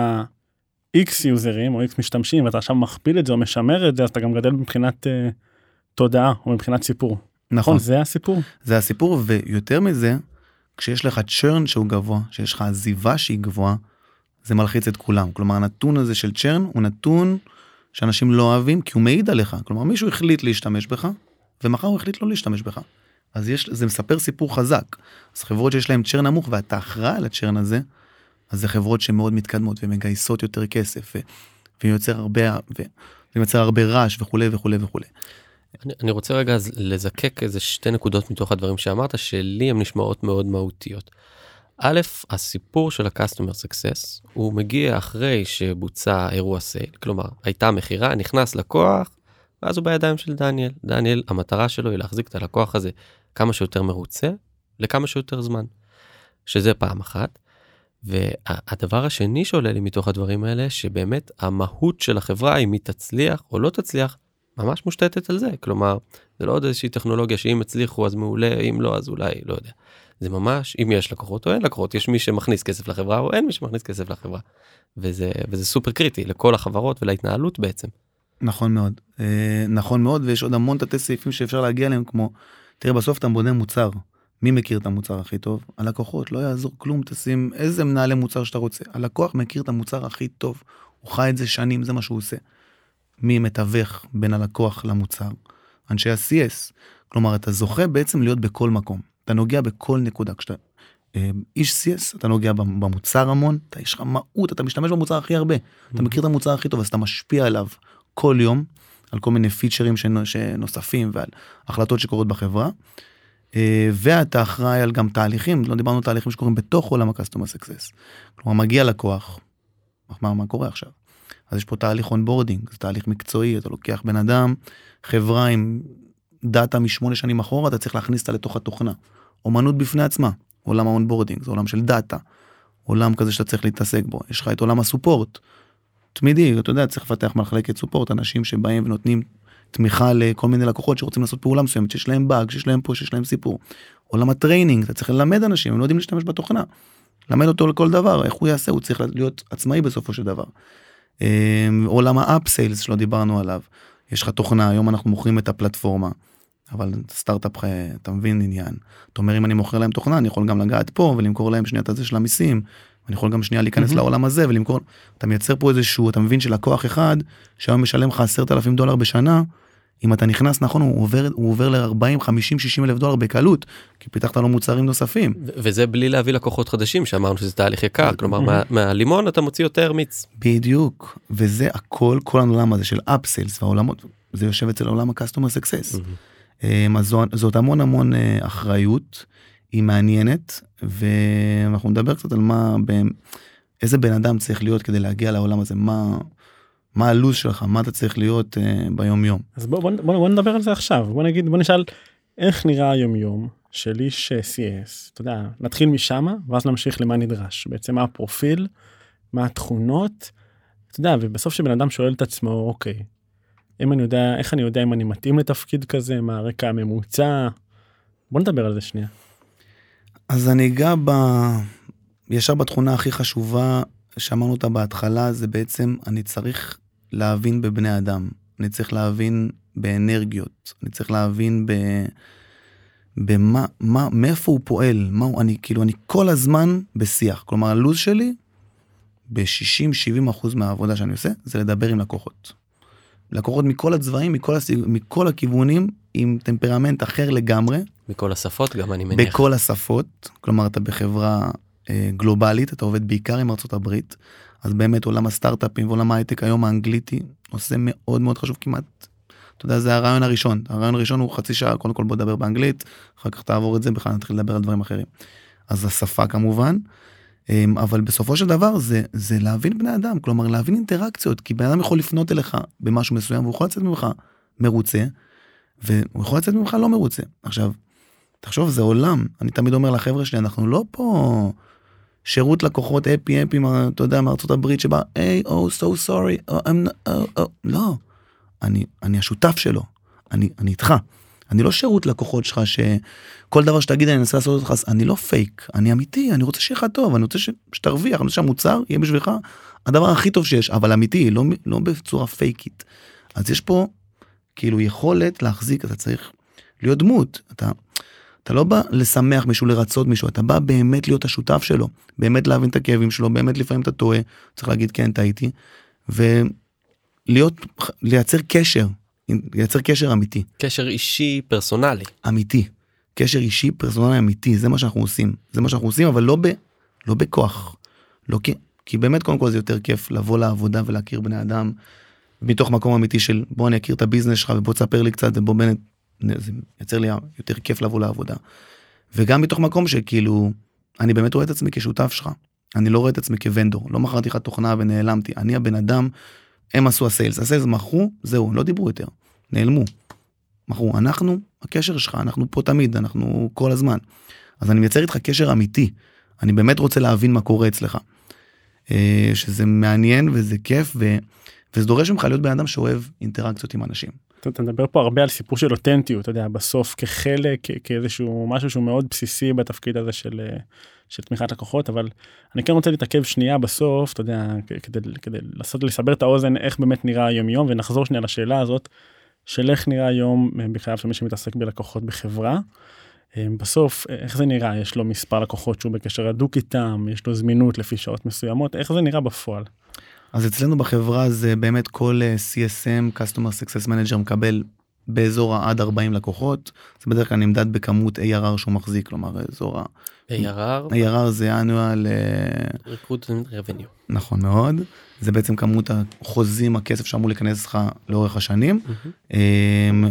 x יוזרים או x משתמשים ואתה עכשיו מכפיל את זה או משמר את זה אז אתה גם גדל מבחינת uh, תודעה או מבחינת סיפור. נכון. זה הסיפור. זה הסיפור ויותר מזה כשיש לך צ'רן שהוא גבוה שיש לך עזיבה שהיא גבוהה זה מלחיץ את כולם. כלומר הנתון הזה של צ'רן הוא נתון שאנשים לא אוהבים כי הוא מעיד עליך. כלומר מישהו החליט להשתמש בך ומחר הוא החליט לא להשתמש בך. אז יש זה מספר סיפור חזק. אז חברות שיש להם צ'רן נמוך ואתה אחראי על הצ'רן הזה אז זה חברות שמאוד מתקדמות ומגייסות יותר כסף ויוצר הרבה ויוצר הרבה רעש וכולי וכולי וכולי. אני, רוצה רגע לזקק איזה שתי נקודות מתוך הדברים שאמרת שלי הן נשמעות מאוד מהותיות. א', הסיפור של ה-customer success הוא מגיע אחרי שבוצע אירוע סייל, כלומר הייתה מכירה, נכנס לקוח, ואז הוא בידיים של דניאל. דניאל, המטרה שלו היא להחזיק את הלקוח הזה כמה שיותר מרוצה, לכמה שיותר זמן. שזה פעם אחת. והדבר השני שעולה לי מתוך הדברים האלה, שבאמת המהות של החברה, אם היא תצליח או לא תצליח, ממש מושתתת על זה. כלומר, זה לא עוד איזושהי טכנולוגיה שאם הצליחו אז מעולה, אם לא אז אולי, לא יודע. זה ממש, אם יש לקוחות או אין לקוחות, יש מי שמכניס כסף לחברה או אין מי שמכניס כסף לחברה. וזה, וזה סופר קריטי לכל החברות ולהתנהלות בעצם. נכון מאוד. אה, נכון מאוד, ויש עוד המון תתי סעיפים שאפשר להגיע אליהם, כמו, תראה, בסוף אתה בונה מוצר. מי מכיר את המוצר הכי טוב? הלקוחות, לא יעזור כלום, תשים איזה מנהלי מוצר שאתה רוצה. הלקוח מכיר את המוצר הכי טוב, הוא חי את זה שנים, זה מה שהוא עושה. מי מתווך בין הלקוח למוצר? אנשי ה-CS. כלומר, אתה זוכה בעצם להיות בכל מקום. אתה נוגע בכל נקודה. כשאתה אה, איש CS, אתה נוגע במוצר המון, אתה יש לך מהות, אתה משתמש במוצר הכי הרבה. אתה מכיר את המוצר הכי טוב, אז אתה משפיע עליו כל יום, על כל מיני פיצ'רים שנוספים ועל החלטות שקורות בחברה. אה, ואתה אחראי על גם תהליכים, לא דיברנו על תהליכים שקורים בתוך עולם ה-customer success. כלומר, מגיע לקוח, מה, מה קורה עכשיו? אז יש פה תהליך onboarding, זה תהליך מקצועי, אתה לוקח בן אדם, חברה עם data משמונה שנים אחורה, אתה צריך להכניס אותה לתוך התוכנה. אומנות בפני עצמה, עולם ה onboarding, זה עולם של data, עולם כזה שאתה צריך להתעסק בו. יש לך את עולם ה support, תמידי, אתה יודע, צריך לפתח מחלקת support, אנשים שבאים ונותנים תמיכה לכל מיני לקוחות שרוצים לעשות פעולה מסוימת, שיש להם באג, שיש להם פה, שיש להם סיפור. עולם ה training, אתה צריך ללמד אנשים, הם לא יודעים להשתמש בתוכנה. למד אותו לכל דבר, איך הוא יעשה, הוא צריך להיות עצמאי בסופו של דבר. אמ, עולם ה upsales שלא דיברנו עליו, יש לך תוכנה, היום אנחנו מוכרים את הפלטפורמה, אבל סטארט-אפ, אתה מבין עניין. אתה אומר אם אני מוכר להם תוכנה, אני יכול גם לגעת פה ולמכור להם שנייה את הזה של המיסים, אני יכול גם שנייה להיכנס mm-hmm. לעולם הזה ולמכור, אתה מייצר פה איזשהו, אתה מבין שלקוח אחד, שהיום משלם לך עשרת אלפים דולר בשנה, אם אתה נכנס נכון הוא עובר הוא עובר ל-40 50 60 אלף דולר בקלות כי פיתחת לו מוצרים נוספים. וזה בלי להביא לקוחות חדשים שאמרנו שזה תהליך יקר כלומר מה, מהלימון אתה מוציא יותר מיץ. בדיוק וזה הכל כל העולם הזה של אפסלס והעולמות זה יושב אצל עולם הקסטומר סקסס. אז זאת המון המון אה, אחריות היא מעניינת ואנחנו נדבר קצת על מה איזה בן אדם צריך להיות כדי להגיע לעולם הזה מה. מה הלו"ז שלך מה אתה צריך להיות uh, ביום יום. אז בוא, בוא, בוא, בוא נדבר על זה עכשיו בוא נגיד בוא נשאל איך נראה היום יום של איש CS אתה יודע נתחיל משם ואז נמשיך למה נדרש בעצם מה הפרופיל מה התכונות. אתה יודע ובסוף שבן אדם שואל את עצמו אוקיי. אם אני יודע איך אני יודע אם אני מתאים לתפקיד כזה מה הרקע הממוצע. בוא נדבר על זה שנייה. אז אני אגע ב... ישר בתכונה הכי חשובה שאמרנו אותה בהתחלה זה בעצם אני צריך להבין בבני אדם, אני צריך להבין באנרגיות, אני צריך להבין ב... במה, מה, מאיפה הוא פועל, מה הוא, אני כאילו, אני כל הזמן בשיח. כלומר, הלו"ז שלי, ב-60-70 אחוז מהעבודה שאני עושה, זה לדבר עם לקוחות. לקוחות מכל הצבעים, מכל, הסיג... מכל הכיוונים, עם טמפרמנט אחר לגמרי. מכל השפות גם, אני מניח. בכל השפות, כלומר, אתה בחברה אה, גלובלית, אתה עובד בעיקר עם ארצות הברית, אז באמת עולם הסטארט-אפים ועולם ההייטק היום האנגליטי נושא מאוד מאוד חשוב כמעט. אתה יודע זה הרעיון הראשון הרעיון הראשון הוא חצי שעה קודם כל בוא נדבר באנגלית אחר כך תעבור את זה בכלל נתחיל לדבר על דברים אחרים. אז השפה כמובן אמ, אבל בסופו של דבר זה זה להבין בני אדם כלומר להבין אינטראקציות כי בן אדם יכול לפנות אליך במשהו מסוים והוא יכול לצאת ממך מרוצה והוא יכול לצאת ממך לא מרוצה עכשיו. תחשוב זה עולם אני תמיד אומר לחבר'ה שלי אנחנו לא פה. שירות לקוחות אפי אפי אתה יודע מארצות הברית שבה היי או סו סורי לא. אני אני השותף שלו. אני אני איתך. אני לא שירות לקוחות שלך שכל דבר שתגיד אני אנסה לעשות אותך אני לא פייק אני אמיתי אני רוצה שיהיה לך טוב אני רוצה ש, שתרוויח אני רוצה שהמוצר יהיה בשבילך הדבר הכי טוב שיש אבל אמיתי לא לא בצורה פייקית אז יש פה כאילו יכולת להחזיק אתה צריך להיות דמות. אתה. אתה לא בא לשמח מישהו, לרצות מישהו, אתה בא באמת להיות השותף שלו, באמת להבין את הכאבים שלו, באמת לפעמים אתה טועה, צריך להגיד כן טעיתי, ולהיות, לייצר קשר, לייצר קשר אמיתי. קשר אישי פרסונלי. אמיתי. קשר אישי פרסונלי אמיתי, זה מה שאנחנו עושים. זה מה שאנחנו עושים, אבל לא, ב, לא בכוח. לא כי, כי באמת קודם כל זה יותר כיף לבוא לעבודה ולהכיר בני אדם מתוך מקום אמיתי של בוא אני אכיר את הביזנס שלך ובוא תספר לי קצת ובוא באמת זה יוצר לי יותר כיף לבוא לעבודה. וגם מתוך מקום שכאילו אני באמת רואה את עצמי כשותף שלך. אני לא רואה את עצמי כוונדור, לא מכרתי לך תוכנה ונעלמתי, אני הבן אדם, הם עשו הסיילס, הסיילס מכרו, זהו, לא דיברו יותר, נעלמו. מכרו, אנחנו הקשר שלך, אנחנו פה תמיד, אנחנו כל הזמן. אז אני מייצר איתך קשר אמיתי, אני באמת רוצה להבין מה קורה אצלך. אה, שזה מעניין וזה כיף ו... וזה דורש ממך להיות בן אדם שאוהב אינטראקציות עם אנשים. אתה מדבר פה הרבה על סיפור של אותנטיות, אתה יודע, בסוף כחלק, כאיזשהו משהו שהוא מאוד בסיסי בתפקיד הזה של, אה, של תמיכת לקוחות, אבל אני כן רוצה להתעכב שנייה בסוף, אתה יודע, כדי, כדי לעשות, לסבר את האוזן איך באמת נראה היום יום, ונחזור שנייה לשאלה הזאת, של איך נראה היום אה, בחייו של מי שמתעסק בלקוחות בחברה. אה, בסוף, איך זה נראה? יש לו מספר לקוחות שהוא בקשר הדוק איתם, יש לו זמינות לפי שעות מסוימות, איך זה נראה בפועל? אז אצלנו בחברה זה באמת כל אה, CSM, Customer Success Manager מקבל באזור עד 40 לקוחות, זה בדרך כלל נמדד בכמות ARR שהוא מחזיק, כלומר אזור ה... ARR? ARR זה annual... אה, Recruitment Revenue. נכון מאוד, זה בעצם כמות החוזים, הכסף שאמור להיכנס לך לאורך השנים, mm-hmm.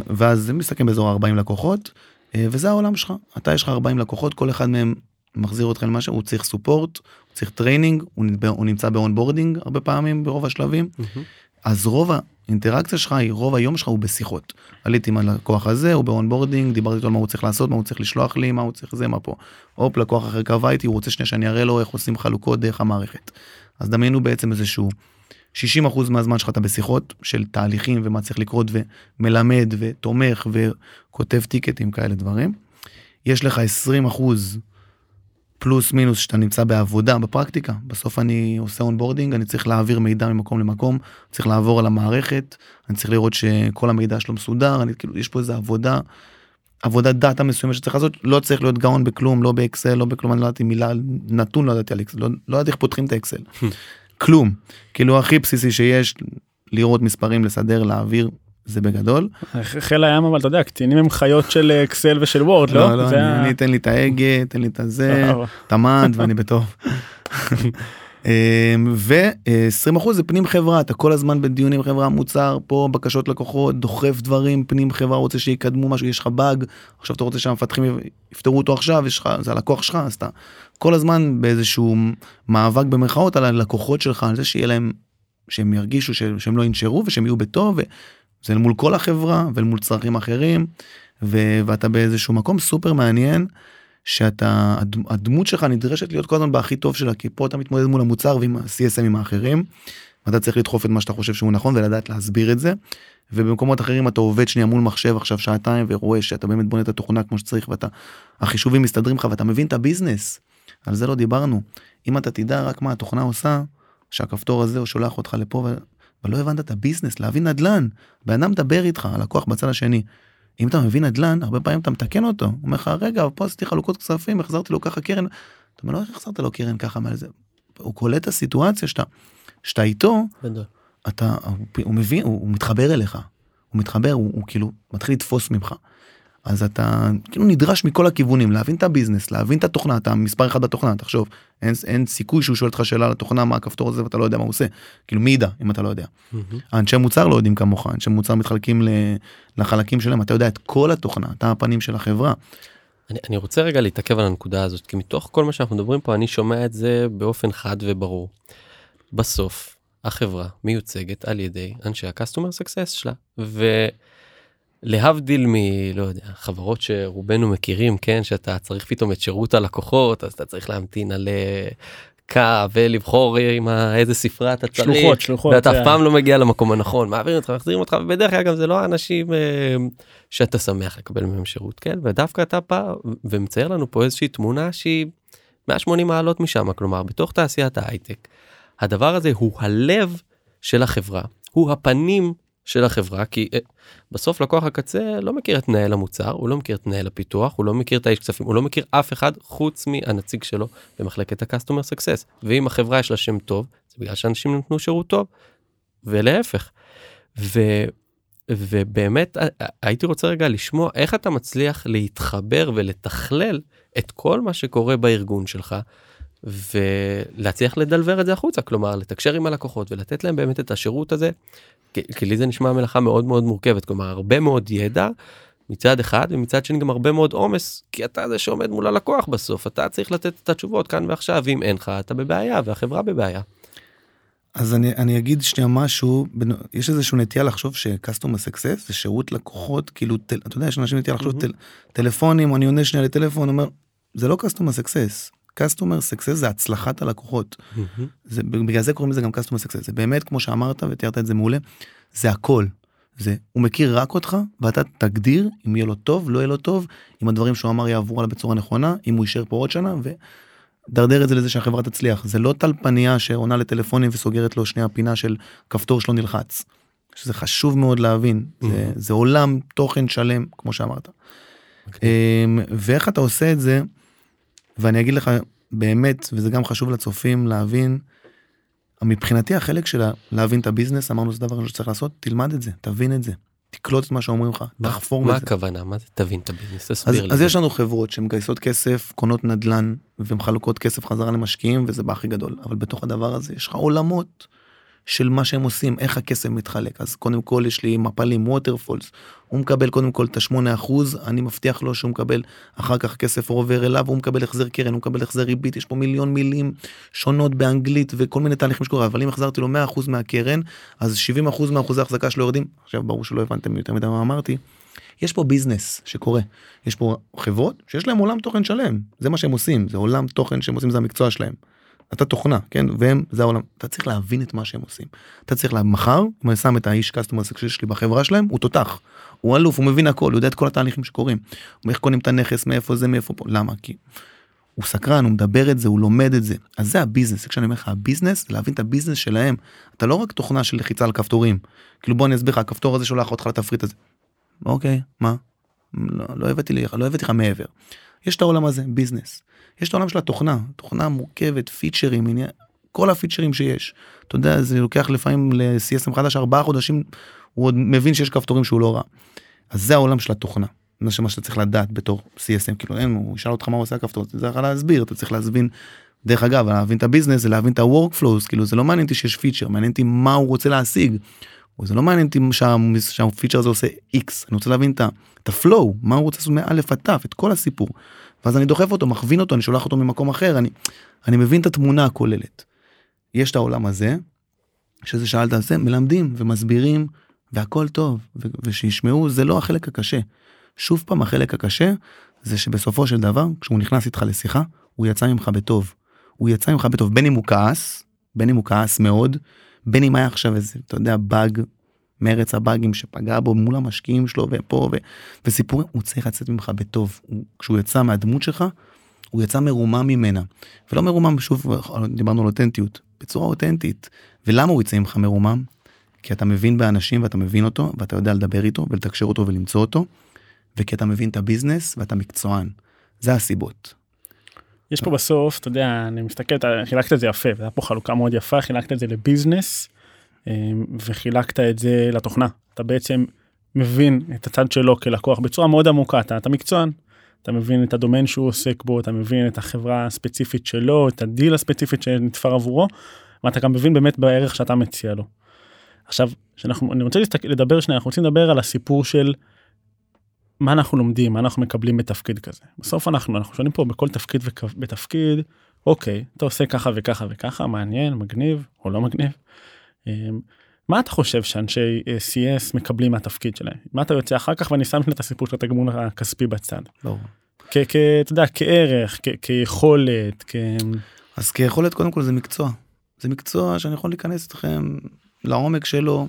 ואז זה מסתכם באזור 40 לקוחות, וזה העולם שלך, אתה יש לך 40 לקוחות, כל אחד מהם מחזיר אותך למשהו, הוא צריך support, הוא צריך training, הוא, הוא נמצא ב onboarding הרבה פעמים ברוב השלבים, mm-hmm. אז רוב האינטראקציה שלך היא, רוב היום שלך הוא בשיחות. עליתי עם הלקוח הזה, הוא ב onboarding, דיברתי איתו על מה הוא צריך לעשות, מה הוא צריך לשלוח לי, מה הוא צריך זה, מה פה. הופ, לקוח אחר קבע איתי, הוא רוצה שנייה שאני אראה לו איך עושים חלוקות דרך המערכת. אז דמיינו בעצם איזשהו 60% מהזמן שלך אתה בשיחות של תהליכים ומה צריך לקרות ומלמד ותומך וכותב טיקטים כאלה דברים. יש לך 20% פלוס מינוס שאתה נמצא בעבודה בפרקטיקה. בסוף אני עושה onboarding אני צריך להעביר מידע ממקום למקום צריך לעבור על המערכת אני צריך לראות שכל המידע שלו מסודר אני כאילו יש פה איזה עבודה עבודת data מסוימת שצריך לעשות לא צריך להיות גאון בכלום לא באקסל לא בכלום אני לא ידעתי מילה נתון לא ידעתי על אקסל לא, לא ידעתי איך פותחים את האקסל. כלום. כאילו הכי בסיסי שיש לראות מספרים לסדר להעביר זה בגדול. חיל הים אבל אתה יודע קצינים הם חיות של אקסל ושל וורד לא? לא, לא, אני, תן לי את ההגה, תן לי את הזה, את המד ואני בטוב. ו-20% זה פנים חברה, אתה כל הזמן בדיונים חברה, מוצר, פה בקשות לקוחות, דוחף דברים, פנים חברה, רוצה שיקדמו משהו, יש לך באג, עכשיו אתה רוצה שהמפתחים יפתרו אותו עכשיו, יש לך, זה הלקוח שלך, אז אתה כל הזמן באיזשהו מאבק במרכאות על הלקוחות שלך, על זה שיהיה להם, שהם ירגישו שהם לא ינשרו ושהם יהיו בטוב. זה מול כל החברה ומול צרכים אחרים ו- ואתה באיזשהו מקום סופר מעניין שאתה הדמות שלך נדרשת להיות כל הזמן בהכי טוב שלה כי פה אתה מתמודד מול המוצר ועם ה-CSMים האחרים. ואתה צריך לדחוף את מה שאתה חושב שהוא נכון ולדעת להסביר את זה. ובמקומות אחרים אתה עובד שנייה מול מחשב עכשיו שעתיים ורואה שאתה באמת בונה את התוכנה כמו שצריך ואתה החישובים מסתדרים לך ואתה מבין את ה business. על זה לא דיברנו. אם אתה תדע רק מה התוכנה עושה שהכפתור הזה הוא שולח אותך לפה אבל לא הבנת את ה business, להבין נדל"ן. בן אדם מדבר איתך, הלקוח בצד השני. אם אתה מבין נדל"ן, הרבה פעמים אתה מתקן אותו. הוא אומר לך, רגע, פה עשיתי חלוקות כספים, החזרתי לו ככה קרן. אתה אומר לו, איך החזרת לו קרן ככה מעל זה? הוא קולט את הסיטואציה שאתה, שאתה איתו, אתה, הוא, הוא מבין, הוא, הוא מתחבר אליך. הוא מתחבר, הוא, הוא כאילו מתחיל לתפוס ממך. אז אתה כאילו נדרש מכל הכיוונים להבין את הביזנס להבין את התוכנה אתה מספר אחד בתוכנה תחשוב אין, אין סיכוי שהוא שואל אותך שאלה על התוכנה מה הכפתור הזה ואתה לא יודע מה הוא עושה כאילו מי ידע אם אתה לא יודע. Mm-hmm. אנשי מוצר לא יודעים כמוך אנשי מוצר מתחלקים לחלקים שלהם אתה יודע את כל התוכנה אתה הפנים של החברה. אני, אני רוצה רגע להתעכב על הנקודה הזאת כי מתוך כל מה שאנחנו מדברים פה אני שומע את זה באופן חד וברור. בסוף החברה מיוצגת על ידי אנשי ה-customer success שלה. ו... להבדיל מ... לא יודע, חברות שרובנו מכירים, כן, שאתה צריך פתאום את שירות הלקוחות, אז אתה צריך להמתין על אה, קו ולבחור עם איזה ספרה אתה צריך. שלוחות, שלוחות. ואתה אף פעם לא מגיע למקום הנכון, מעבירים אותך, מחזירים אותך, ובדרך כלל גם זה לא האנשים אה, שאתה שמח לקבל מהם שירות, כן, ודווקא אתה בא ומצייר לנו פה איזושהי תמונה שהיא 180 מעלות משם, כלומר, בתוך תעשיית ההייטק, הדבר הזה הוא הלב של החברה, הוא הפנים של החברה כי אה, בסוף לקוח הקצה לא מכיר את מנהל המוצר הוא לא מכיר את מנהל הפיתוח הוא לא מכיר את האיש כספים הוא לא מכיר אף אחד חוץ מהנציג שלו במחלקת ה-customer success ואם החברה יש לה שם טוב זה בגלל שאנשים נתנו שירות טוב ולהפך. ו, ובאמת אה, אה, הייתי רוצה רגע לשמוע איך אתה מצליח להתחבר ולתכלל את כל מה שקורה בארגון שלך ולהצליח לדלבר את זה החוצה כלומר לתקשר עם הלקוחות ולתת להם באמת את השירות הזה כי לי זה נשמע מלאכה מאוד מאוד מורכבת כלומר הרבה מאוד ידע מצד אחד ומצד שני גם הרבה מאוד עומס כי אתה זה שעומד מול הלקוח בסוף אתה צריך לתת את התשובות כאן ועכשיו אם אין לך אתה בבעיה והחברה בבעיה. אז אני, אני אגיד שנייה משהו, יש איזשהו נטייה לחשוב שקסטומר סקסס זה שירות לקוחות, כאילו, תל, אתה יודע, יש אנשים נטייה לחשוב mm-hmm. טל, טלפונים, אני עונה שנייה לטלפון, אומר, זה לא customer success, customer success זה הצלחת הלקוחות. Mm-hmm. זה, בגלל זה קוראים לזה גם customer success, זה באמת, כמו שאמרת ותיארת את זה מעולה, זה הכל. זה, הוא מכיר רק אותך, ואתה תגדיר אם יהיה לו טוב, לא יהיה לו טוב, אם הדברים שהוא אמר יעברו עליו בצורה נכונה, אם הוא יישאר פה עוד שנה, ו... דרדר את זה לזה שהחברה תצליח זה לא טלפניה שעונה לטלפונים וסוגרת לו שנייה פינה של כפתור שלא נלחץ. שזה חשוב מאוד להבין זה, mm-hmm. זה עולם תוכן שלם כמו שאמרת. Okay. אוקיי. אמ, ואיך אתה עושה את זה ואני אגיד לך באמת וזה גם חשוב לצופים להבין. מבחינתי החלק של להבין את הביזנס אמרנו זה דבר שצריך לעשות תלמד את זה תבין את זה תקלוט את מה שאומרים לך, תחפור מה הכוונה? מה זה תבין את הביזנס? תסביר לי. אז יש לנו חברות שמגייסות כסף, קונות נדל"ן ומחלוקות כסף חזרה למשקיעים וזה בא הכי גדול, אבל בתוך הדבר הזה יש לך עולמות של מה שהם עושים, איך הכסף מתחלק. אז קודם כל יש לי מפלים, waterfalls, הוא מקבל קודם כל את השמונה אחוז, אני מבטיח לו שהוא מקבל אחר כך כסף עובר אליו, הוא מקבל החזר קרן, הוא מקבל החזר ריבית, יש פה מיליון מילים שונות באנגלית וכל מיני תהליכים שקורה, אבל אם החזרתי לו 100 אחוז מהקרן, אז 70 אחוז מאחוזי ההחזקה שלו יורדים. עכשיו ברור שלא הבנתם יותר מדי מה אמרתי. יש פה business שקורה, יש פה חברות שיש להם עולם תוכן שלם, זה מה שהם עושים, זה עולם תוכן שהם עושים, זה המקצוע שלהם. אתה תוכנה כן? והם זה העולם. אתה צריך להבין את מה שהם עושים. אתה צריך מחר אם אני שם את האיש customer success שלי בחברה שלהם הוא תותח. הוא אלוף הוא מבין הכל הוא יודע את כל התהליכים שקורים. איך קונים את הנכס מאיפה זה מאיפה פה. למה? כי. הוא סקרן הוא מדבר את זה הוא לומד את זה. אז זה ה business כשאני אומר לך ה business להבין את ה business שלהם. אתה לא רק תוכנה של לחיצה על כפתורים. כאילו בוא אני אסביר לך הכפתור הזה שולח אותך לתפריט הזה. אוקיי מה לא, לא הבאתי לך לא הבאתי לך מעבר. יש את העולם הזה business יש את העולם של התוכנה, תוכנה מורכבת, פיצ'רים, עניין, כל הפיצ'רים שיש. אתה יודע, זה לוקח לפעמים ל-CSM חדש ארבעה חודשים, הוא עוד מבין שיש כפתורים שהוא לא ראה. אז זה העולם של התוכנה. זה מה שאתה צריך לדעת בתור CSM, כאילו אין, הוא ישאל אותך מה הוא עושה הכפתור, אתה צריך להסביר, אתה צריך להבין. דרך אגב, להבין את ה business זה להבין את ה-workflows, כאילו זה לא מעניין אותי שיש פיצ'ר, מעניין אותי מה הוא רוצה להשיג. זה לא מעניין אותי שהפיצ'ר הזה עושה x, אני רוצה להבין את ה-flow, מה הוא רוצה לעשות מא' עד ת', את כל הסיפור. ואז אני דוחף אותו, מכווין אותו, אני שולח אותו ממקום אחר, אני, אני מבין את התמונה הכוללת. יש את העולם הזה, שזה שאלת על זה, מלמדים ומסבירים, והכל טוב, ו- ושישמעו, זה לא החלק הקשה. שוב פעם, החלק הקשה, זה שבסופו של דבר, כשהוא נכנס איתך לשיחה, הוא יצא ממך בטוב. הוא יצא ממך בטוב, בין אם הוא כעס, בין אם הוא כעס מאוד, בין אם היה עכשיו איזה, אתה יודע, באג מרץ הבאגים שפגע בו מול המשקיעים שלו ופה ו... וסיפורים הוא צריך לצאת ממך בטוב. הוא, כשהוא יצא מהדמות שלך הוא יצא מרומם ממנה. ולא מרומם שוב דיברנו על אותנטיות. בצורה אותנטית. ולמה הוא יצא ממך מרומם? כי אתה מבין באנשים ואתה מבין אותו ואתה יודע לדבר איתו ולתקשר אותו ולמצוא אותו וכי אתה מבין את הביזנס ואתה מקצוען. זה הסיבות. יש פה בסוף אתה יודע אני מסתכל חילקת את זה יפה והיה פה חלוקה מאוד יפה חילקת את זה ל business. אמ, וחילקת את זה לתוכנה אתה בעצם מבין את הצד שלו כלקוח בצורה מאוד עמוקה אתה, אתה מקצוען. אתה מבין את הדומיין שהוא עוסק בו אתה מבין את החברה הספציפית שלו את הדיל הספציפית שנתפר עבורו ואתה גם מבין באמת בערך שאתה מציע לו. עכשיו שאנחנו אני רוצה לדבר שנייה אנחנו רוצים לדבר על הסיפור של מה אנחנו לומדים מה אנחנו מקבלים בתפקיד כזה בסוף אנחנו אנחנו שואלים פה בכל תפקיד בתפקיד אוקיי אתה עושה ככה וככה וככה מעניין מגניב או לא מגניב. אמ, מה אתה חושב שאנשי אה, CS מקבלים מהתפקיד שלהם? מה אתה יוצא אחר כך ואני שם את הסיפור של התגמול הכספי בצד. לא. אתה יודע, כערך, כיכולת, כ... אז כיכולת קודם כל זה מקצוע. זה מקצוע שאני יכול להיכנס איתכם לעומק שלו.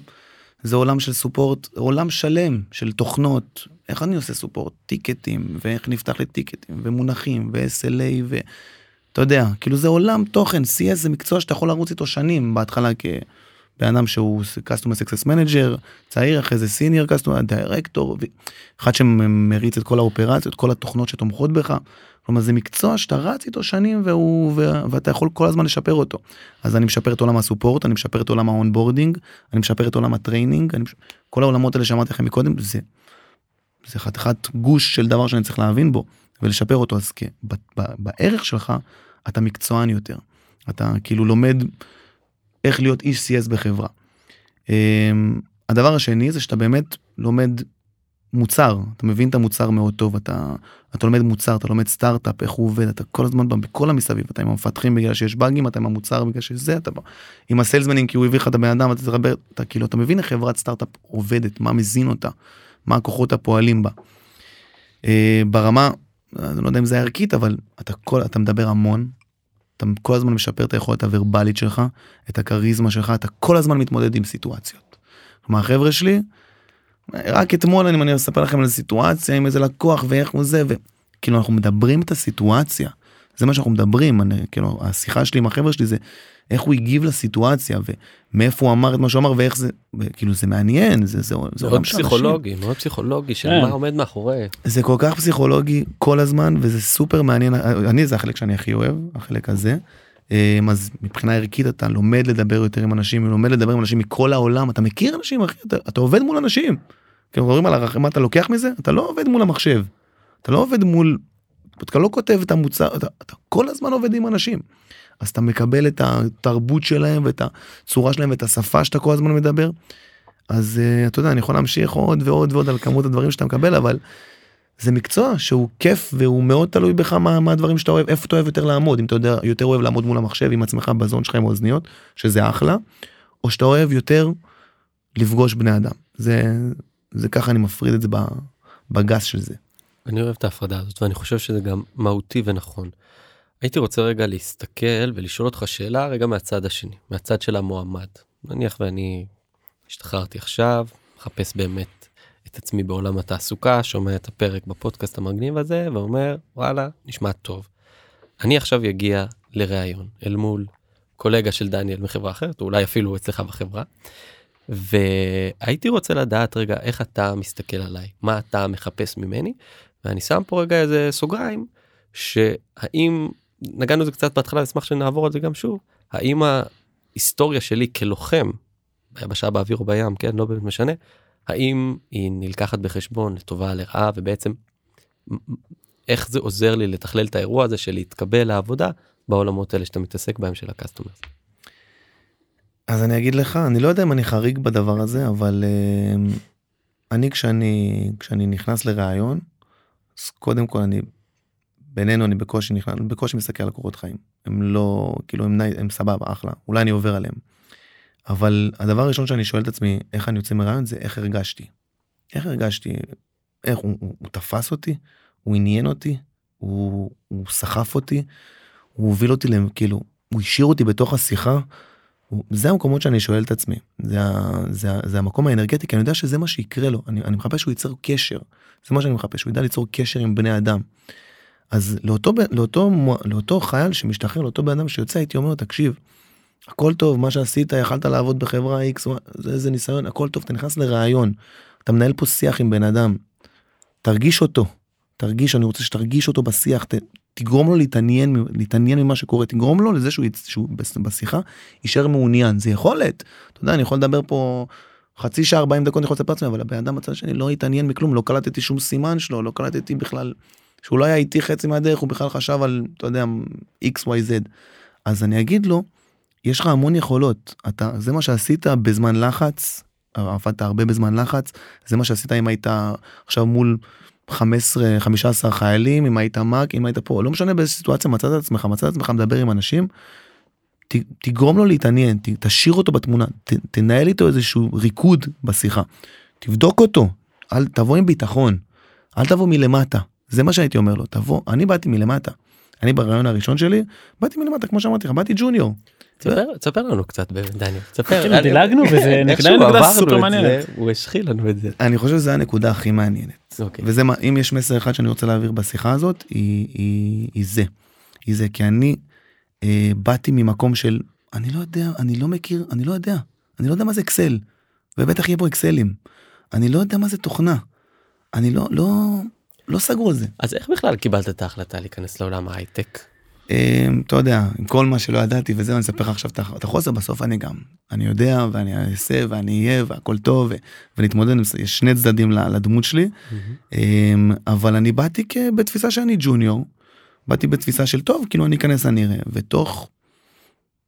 זה עולם של סופורט, עולם שלם של תוכנות, איך אני עושה סופורט, טיקטים, ואיך נפתח לי טיקטים, ומונחים, ו-SLA, ואתה יודע, כאילו זה עולם תוכן, CS זה מקצוע שאתה יכול לרוץ איתו שנים, בהתחלה כ... בן אדם שהוא customer success manager צעיר אחרי זה סיניור customer דירקטור אחד שמריץ את כל האופרציות כל התוכנות שתומכות בך. כלומר זה מקצוע שאתה רץ איתו שנים והוא ואתה יכול כל הזמן לשפר אותו אז אני משפר את עולם ה support אני משפר את עולם ה onboarding אני משפר את עולם ה training אני... כל העולמות האלה שאמרתי לכם מקודם זה. זה חתיכת גוש של דבר שאני צריך להבין בו ולשפר אותו. אז כן, בערך שלך אתה מקצוען יותר. אתה כאילו לומד איך להיות איש CS בחברה. אמ, הדבר השני זה שאתה באמת לומד מוצר, אתה מבין את המוצר מאוד טוב, אתה, אתה לומד מוצר, אתה לומד סטארט-אפ, איך הוא עובד, אתה כל הזמן בכל המסביב, אתה עם המפתחים בגלל שיש באגים, אתה עם המוצר בגלל שזה, אתה עם הסיילסמנים כי הוא הביא לך את הבן אדם, אתה לדבר, אתה כאילו, אתה מבין איך חברת סטארט-אפ עובדת, מה מזין אותה, מה הכוחות הפועלים בה. אה, ברמה, אני לא יודע אם זה ערכית, אבל אתה כל, אתה מדבר המון, אתה כל הזמן משפר את היכולת הוורבלית שלך, את הכריזמה שלך, אתה כל הזמן מתמודד עם סיטואציות. כלומר, החבר'ה שלי, רק אתמול אני, אני אספר לכם על סיטואציה עם איזה לקוח ואיך הוא זה וכאילו אנחנו מדברים את הסיטואציה זה מה שאנחנו מדברים אני, כאילו השיחה שלי עם החבר'ה שלי זה איך הוא הגיב לסיטואציה ומאיפה הוא אמר את מה שהוא אמר ואיך זה כאילו זה מעניין זה זה, זה מאוד פסיכולוגי מאוד פסיכולוגי של כן. מה עומד מאחורי זה כל כך פסיכולוגי כל הזמן וזה סופר מעניין אני זה החלק שאני הכי אוהב החלק הזה. אמ, אז מבחינה ערכית אתה לומד לדבר יותר עם אנשים, לומד לדבר עם אנשים מכל העולם, אתה מכיר אנשים, אחי, אתה, אתה עובד מול אנשים. כאילו מדברים על מה אתה לוקח מזה? אתה לא עובד מול המחשב. אתה לא עובד מול, אתה לא כותב את המוצר, אתה, אתה כל הזמן עובד עם אנשים. אז אתה מקבל את התרבות שלהם ואת הצורה שלהם ואת השפה שאתה כל הזמן מדבר. אז uh, אתה יודע אני יכול להמשיך עוד ועוד ועוד על כמות הדברים שאתה מקבל אבל זה מקצוע שהוא כיף והוא מאוד תלוי בך מה, מה הדברים שאתה אוהב איפה אתה אוהב יותר לעמוד אם אתה יודע יותר אוהב לעמוד מול המחשב עם עצמך בזון שלך עם האוזניות שזה אחלה או שאתה אוהב יותר לפגוש בני אדם זה זה ככה אני מפריד את זה בגס של זה. אני אוהב את ההפרדה הזאת ואני חושב שזה גם מהותי ונכון. הייתי רוצה רגע להסתכל ולשאול אותך שאלה רגע מהצד השני מהצד של המועמד נניח ואני השתחררתי עכשיו מחפש באמת את עצמי בעולם התעסוקה שומע את הפרק בפודקאסט המגניב הזה ואומר וואלה נשמע טוב. אני עכשיו אגיע לראיון אל מול קולגה של דניאל מחברה אחרת או אולי אפילו אצלך בחברה. והייתי רוצה לדעת רגע איך אתה מסתכל עליי מה אתה מחפש ממני ואני שם פה רגע איזה סוגריים שהאם נגענו זה קצת בהתחלה אשמח שנעבור על זה גם שוב האם ההיסטוריה שלי כלוחם ביבשה באוויר או בים כן לא באמת משנה האם היא נלקחת בחשבון לטובה לרעה ובעצם איך זה עוזר לי לתכלל את האירוע הזה של להתקבל לעבודה בעולמות האלה שאתה מתעסק בהם של ה customers. אז אני אגיד לך אני לא יודע אם אני חריג בדבר הזה אבל uh, אני כשאני כשאני נכנס לראיון אז קודם כל אני בינינו אני בקושי נכנס בקושי מסתכל על קורות חיים. הם לא כאילו הם, הם סבבה אחלה אולי אני עובר עליהם. אבל הדבר הראשון שאני שואל את עצמי איך אני יוצא מראיון זה איך הרגשתי. איך הרגשתי? איך הוא, הוא, הוא תפס אותי? הוא עניין אותי? הוא, הוא סחף אותי? הוא הוביל אותי כאילו הוא השאיר אותי בתוך השיחה? זה המקומות שאני שואל את עצמי. זה, זה, זה המקום האנרגטי כי אני יודע שזה מה שיקרה לו. אני, אני מחפש שהוא ייצר קשר זה מה שאני מחפש שהוא ידע ליצור קשר עם בני אדם. אז לאותו לאותו לאותו חייל שמשתחרר לאותו בן אדם שיוצא הייתי אומר תקשיב. הכל טוב מה שעשית יכלת לעבוד בחברה x זה איזה ניסיון הכל טוב אתה נכנס לראיון אתה מנהל פה שיח עם בן אדם. תרגיש אותו. תרגיש אני רוצה שתרגיש אותו בשיח. ת, תגרום לו להתעניין להתעניין ממה שקורה. תגרום לו לזה שהוא, שהוא בשיחה יישאר מעוניין. זה יכולת. אתה יודע אני יכול לדבר פה חצי שעה 40 דקות אני יכול לספר לעצמי אבל הבן אדם בצד שני לא התעניין מכלום לא קלטתי שום סימן שלו לא קלטתי בכלל שהוא לא היה איתי חצי מהדרך הוא בכלל חשב על אתה יודע xyz אז אני אגיד לו יש לך המון יכולות אתה זה מה שעשית בזמן לחץ עבדת הרבה בזמן לחץ זה מה שעשית אם היית עכשיו מול 15 15 חיילים אם היית מאק אם היית פה לא משנה באיזה סיטואציה מצאת את עצמך מצאת את עצמך מדבר עם אנשים. תגרום לו להתעניין ת, תשאיר אותו בתמונה ת, תנהל איתו איזשהו ריקוד בשיחה. תבדוק אותו אל תבוא עם ביטחון אל תבוא מלמטה. זה מה שהייתי אומר לו תבוא אני באתי מלמטה. אני ברעיון הראשון שלי באתי מלמטה כמו שאמרתי לך באתי ג'וניור. תספר לנו קצת דניאל תספר. כן, דילגנו וזה נקודה סופר מעניינת הוא השחיל לנו את זה. אני חושב שזה הנקודה הכי מעניינת. אוקיי. וזה מה אם יש מסר אחד שאני רוצה להעביר בשיחה הזאת היא זה. היא זה כי אני באתי ממקום של אני לא יודע אני לא מכיר אני לא יודע אני לא יודע מה זה אקסל ובטח יהיה פה אקסלים. אני לא יודע מה זה תוכנה. אני לא לא לא סגור על זה. אז איך בכלל קיבלת את ההחלטה להיכנס לעולם ההייטק. אמ, אתה יודע, עם כל מה שלא ידעתי וזה, אני אספר לך עכשיו את החוסר, בסוף אני גם, אני יודע ואני אעשה ואני אהיה והכל טוב ונתמודד, יש שני צדדים לדמות שלי, אמ, אבל אני באתי בתפיסה שאני ג'וניור, באתי בתפיסה של טוב, כאילו אני אכנס אני אראה, ותוך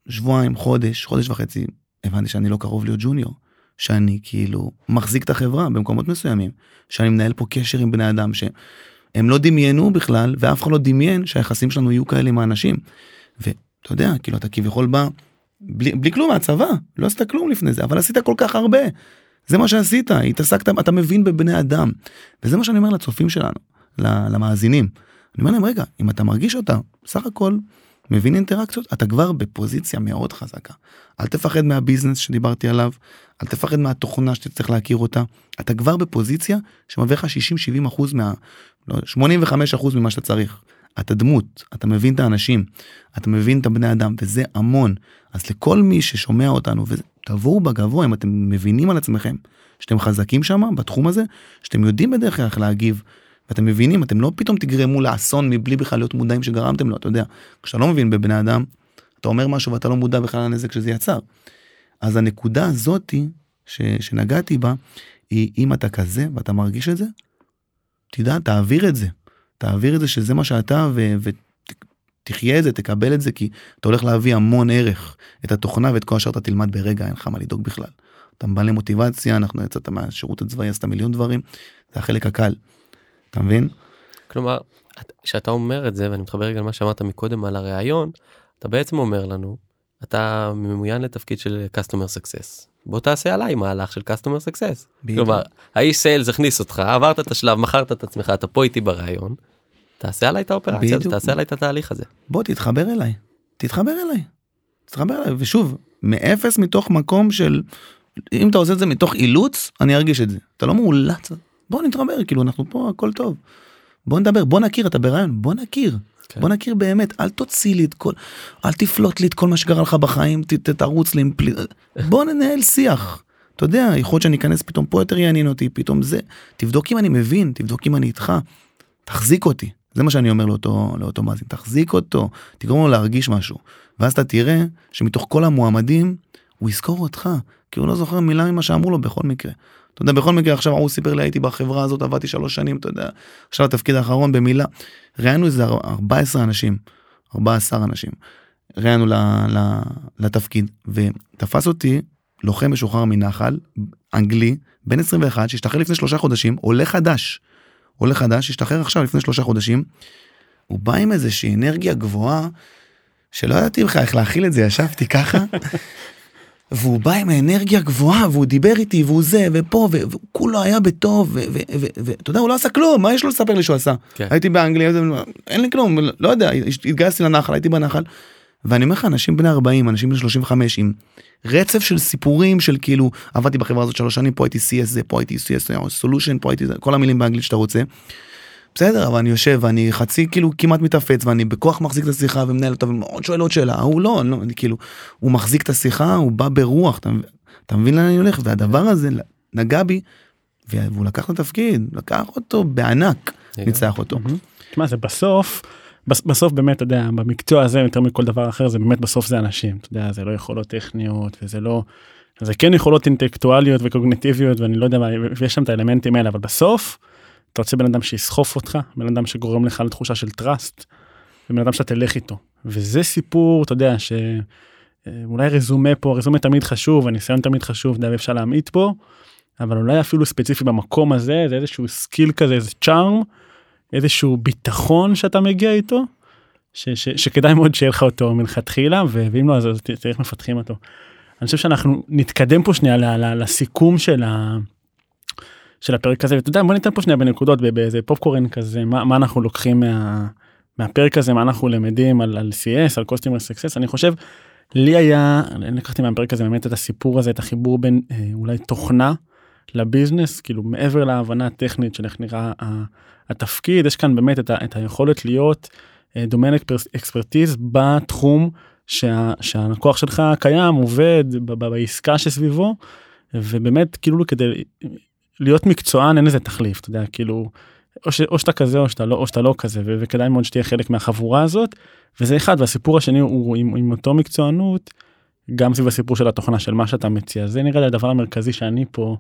שבועיים, חודש, חודש וחצי, הבנתי שאני לא קרוב להיות ג'וניור, שאני כאילו מחזיק את החברה במקומות מסוימים, שאני מנהל פה קשר עם בני אדם שהם לא דמיינו בכלל, ואף אחד לא דמיין שהיחסים שלנו יהיו כאלה עם האנשים. ואתה יודע, כאילו אתה כביכול בא בלי, בלי כלום מהצבא, לא עשית כלום לפני זה, אבל עשית כל כך הרבה. זה מה שעשית, התעסקת, אתה מבין בבני אדם. וזה מה שאני אומר לצופים שלנו, למאזינים. אני אומר להם, רגע, אם אתה מרגיש אותה, סך הכל מבין אינטראקציות, אתה כבר בפוזיציה מאוד חזקה. אל תפחד מהביזנס שדיברתי עליו, אל תפחד מהתוכנה שתצטרך להכיר אותה, אתה כבר בפוזיציה שמביא לך 60-70 אחוז מה... לא, 85 אחוז ממה שאתה צריך. אתה דמות, אתה מבין את האנשים, אתה מבין את הבני אדם, וזה המון. אז לכל מי ששומע אותנו, ותבואו בגבוה אם אתם מבינים על עצמכם, שאתם חזקים שם בתחום הזה, שאתם יודעים בדרך כלל להגיב, ואתם מבינים, אתם לא פתאום תגרמו לאסון מבלי בכלל להיות מודעים שגרמתם לו, אתה יודע, כשאתה לא מבין בבני אדם, אתה אומר משהו ואתה לא מודע בכלל לנזק שזה יצר. אז הנקודה הזאתי שנגעתי בה, היא אם אתה כזה ואתה מרגיש את זה, תדע, תעביר את זה. תעביר את זה שזה מה שאתה ותחיה את זה, תקבל את זה, כי אתה הולך להביא המון ערך. את התוכנה ואת כל השאר אתה תלמד ברגע, אין לך מה לדאוג בכלל. אתה מלא מוטיבציה, אנחנו יצאת מהשירות הצבאי, עשת מיליון דברים, זה החלק הקל. אתה מבין? כלומר, כשאתה אומר את זה, ואני מתחבר רגע למה שאמרת מקודם על הראיון, אתה בעצם אומר לנו, אתה ממוין לתפקיד של customer success. בוא תעשה עליי מהלך של customer success. בדיוק. כלומר, האיש סיילס הכניס אותך, עברת את השלב, מכרת את עצמך, אתה פה איתי בראיון, תעשה עליי את האופרציה, בדיוק. תעשה עליי את התהליך הזה. בוא תתחבר אליי, תתחבר אליי, תתחבר אליי, ושוב, מאפס מתוך מקום של, אם אתה עושה את זה מתוך אילוץ, אני ארגיש את זה. אתה לא מאולץ, בוא נתחבר, כאילו אנחנו פה, הכל טוב. בוא נדבר, בוא נכיר, אתה ברעיון, בוא נכיר. כן. בוא נכיר באמת, אל תוציא לי את כל, אל תפלוט לי את כל מה שקרה לך בחיים, ת, ת, תרוץ לי עם פלי... בוא ננהל שיח. אתה יודע, יכול להיות שאני אכנס פתאום פה יותר יעניין אותי, פתאום זה. תבדוק אם אני מבין, תבדוק אם אני איתך. תחזיק אותי. זה מה שאני אומר לאותו, לאותו מאזין, תחזיק אותו, תגרום לו להרגיש משהו. ואז אתה תראה שמתוך כל המועמדים, הוא יזכור אותך, כי הוא לא זוכר מילה ממה שאמרו לו בכל מקרה. אתה יודע, בכל מקרה עכשיו הוא סיפר לי הייתי בחברה הזאת עבדתי שלוש שנים אתה יודע עכשיו התפקיד האחרון במילה ראיינו איזה 14 אנשים 14 אנשים ראיינו לתפקיד ותפס אותי לוחם משוחרר מנחל אנגלי בן 21 שהשתחרר לפני שלושה חודשים עולה חדש עולה חדש השתחרר עכשיו לפני שלושה חודשים. הוא בא עם איזושהי אנרגיה גבוהה שלא ידעתי בכלל איך להכיל את זה ישבתי ככה והוא בא עם האנרגיה גבוהה והוא דיבר איתי והוא זה ופה וכולו היה בטוב ואתה יודע הוא לא עשה כלום מה יש לו לספר לי שהוא עשה כן. הייתי באנגליה אין לי כלום לא יודע התגייסתי לנחל הייתי בנחל. ואני אומר לך אנשים בני 40 אנשים בני 35 עם רצף של סיפורים של כאילו עבדתי בחברה הזאת שלוש שנים פה הייתי CS זה פה הייתי CS סולושן פה הייתי כל המילים באנגלית שאתה רוצה. בסדר אבל אני יושב ואני חצי כאילו כמעט מתאפץ ואני בכוח מחזיק את השיחה ומנהל אותה ומאוד שואל עוד שאלה הוא לא, אני לא אני כאילו הוא מחזיק את השיחה הוא בא ברוח אתה, אתה מבין לאן אני הולך והדבר הזה נגע בי והוא לקח את התפקיד לקח אותו בענק ניצח אותו. תשמע זה בסוף בסוף באמת אתה יודע במקצוע הזה יותר מכל דבר אחר זה באמת בסוף זה אנשים אתה יודע זה לא יכולות טכניות וזה לא זה כן יכולות אינטלקטואליות וקוגניטיביות ואני לא יודע מה ויש שם את האלמנטים האלה אבל בסוף. אתה רוצה בן אדם שיסחוף אותך, בן אדם שגורם לך לתחושה של טראסט, ובן אדם שאתה תלך איתו. וזה סיפור, אתה יודע, שאולי רזומה פה, רזומה תמיד חשוב, הניסיון תמיד חשוב, די אפשר להמעיט פה, אבל אולי אפילו ספציפי במקום הזה, זה איזשהו skill כזה, איזה charm, איזשהו ביטחון שאתה מגיע איתו, ש, ש, שכדאי מאוד שיהיה לך אותו מלכתחילה, ואם לא, אז תראה איך מפתחים אותו. אני חושב שאנחנו נתקדם פה שנייה לסיכום של ה... של הפרק הזה. ואתה יודע בוא ניתן פה שנייה בנקודות באיזה פופקורן כזה מה, מה אנחנו לוקחים מה, מהפרק הזה מה אנחנו למדים על, על CS על customer success אני חושב לי היה אני לקחתי מהפרק הזה באמת את הסיפור הזה את החיבור בין אה, אולי תוכנה ל business כאילו מעבר להבנה הטכנית של איך נראה התפקיד יש כאן באמת את, ה, את היכולת להיות domain expertise בתחום שה, שהלקוח שלך קיים עובד בעסקה שסביבו ובאמת כאילו כדי להיות מקצוען אין איזה תחליף אתה יודע כאילו או, ש, או שאתה כזה או שאתה לא או שאתה לא כזה ו, וכדאי מאוד שתהיה חלק מהחבורה הזאת וזה אחד והסיפור השני הוא עם, עם אותו מקצוענות גם סביב הסיפור של התוכנה של מה שאתה מציע. זה נראה לי הדבר המרכזי שאני פה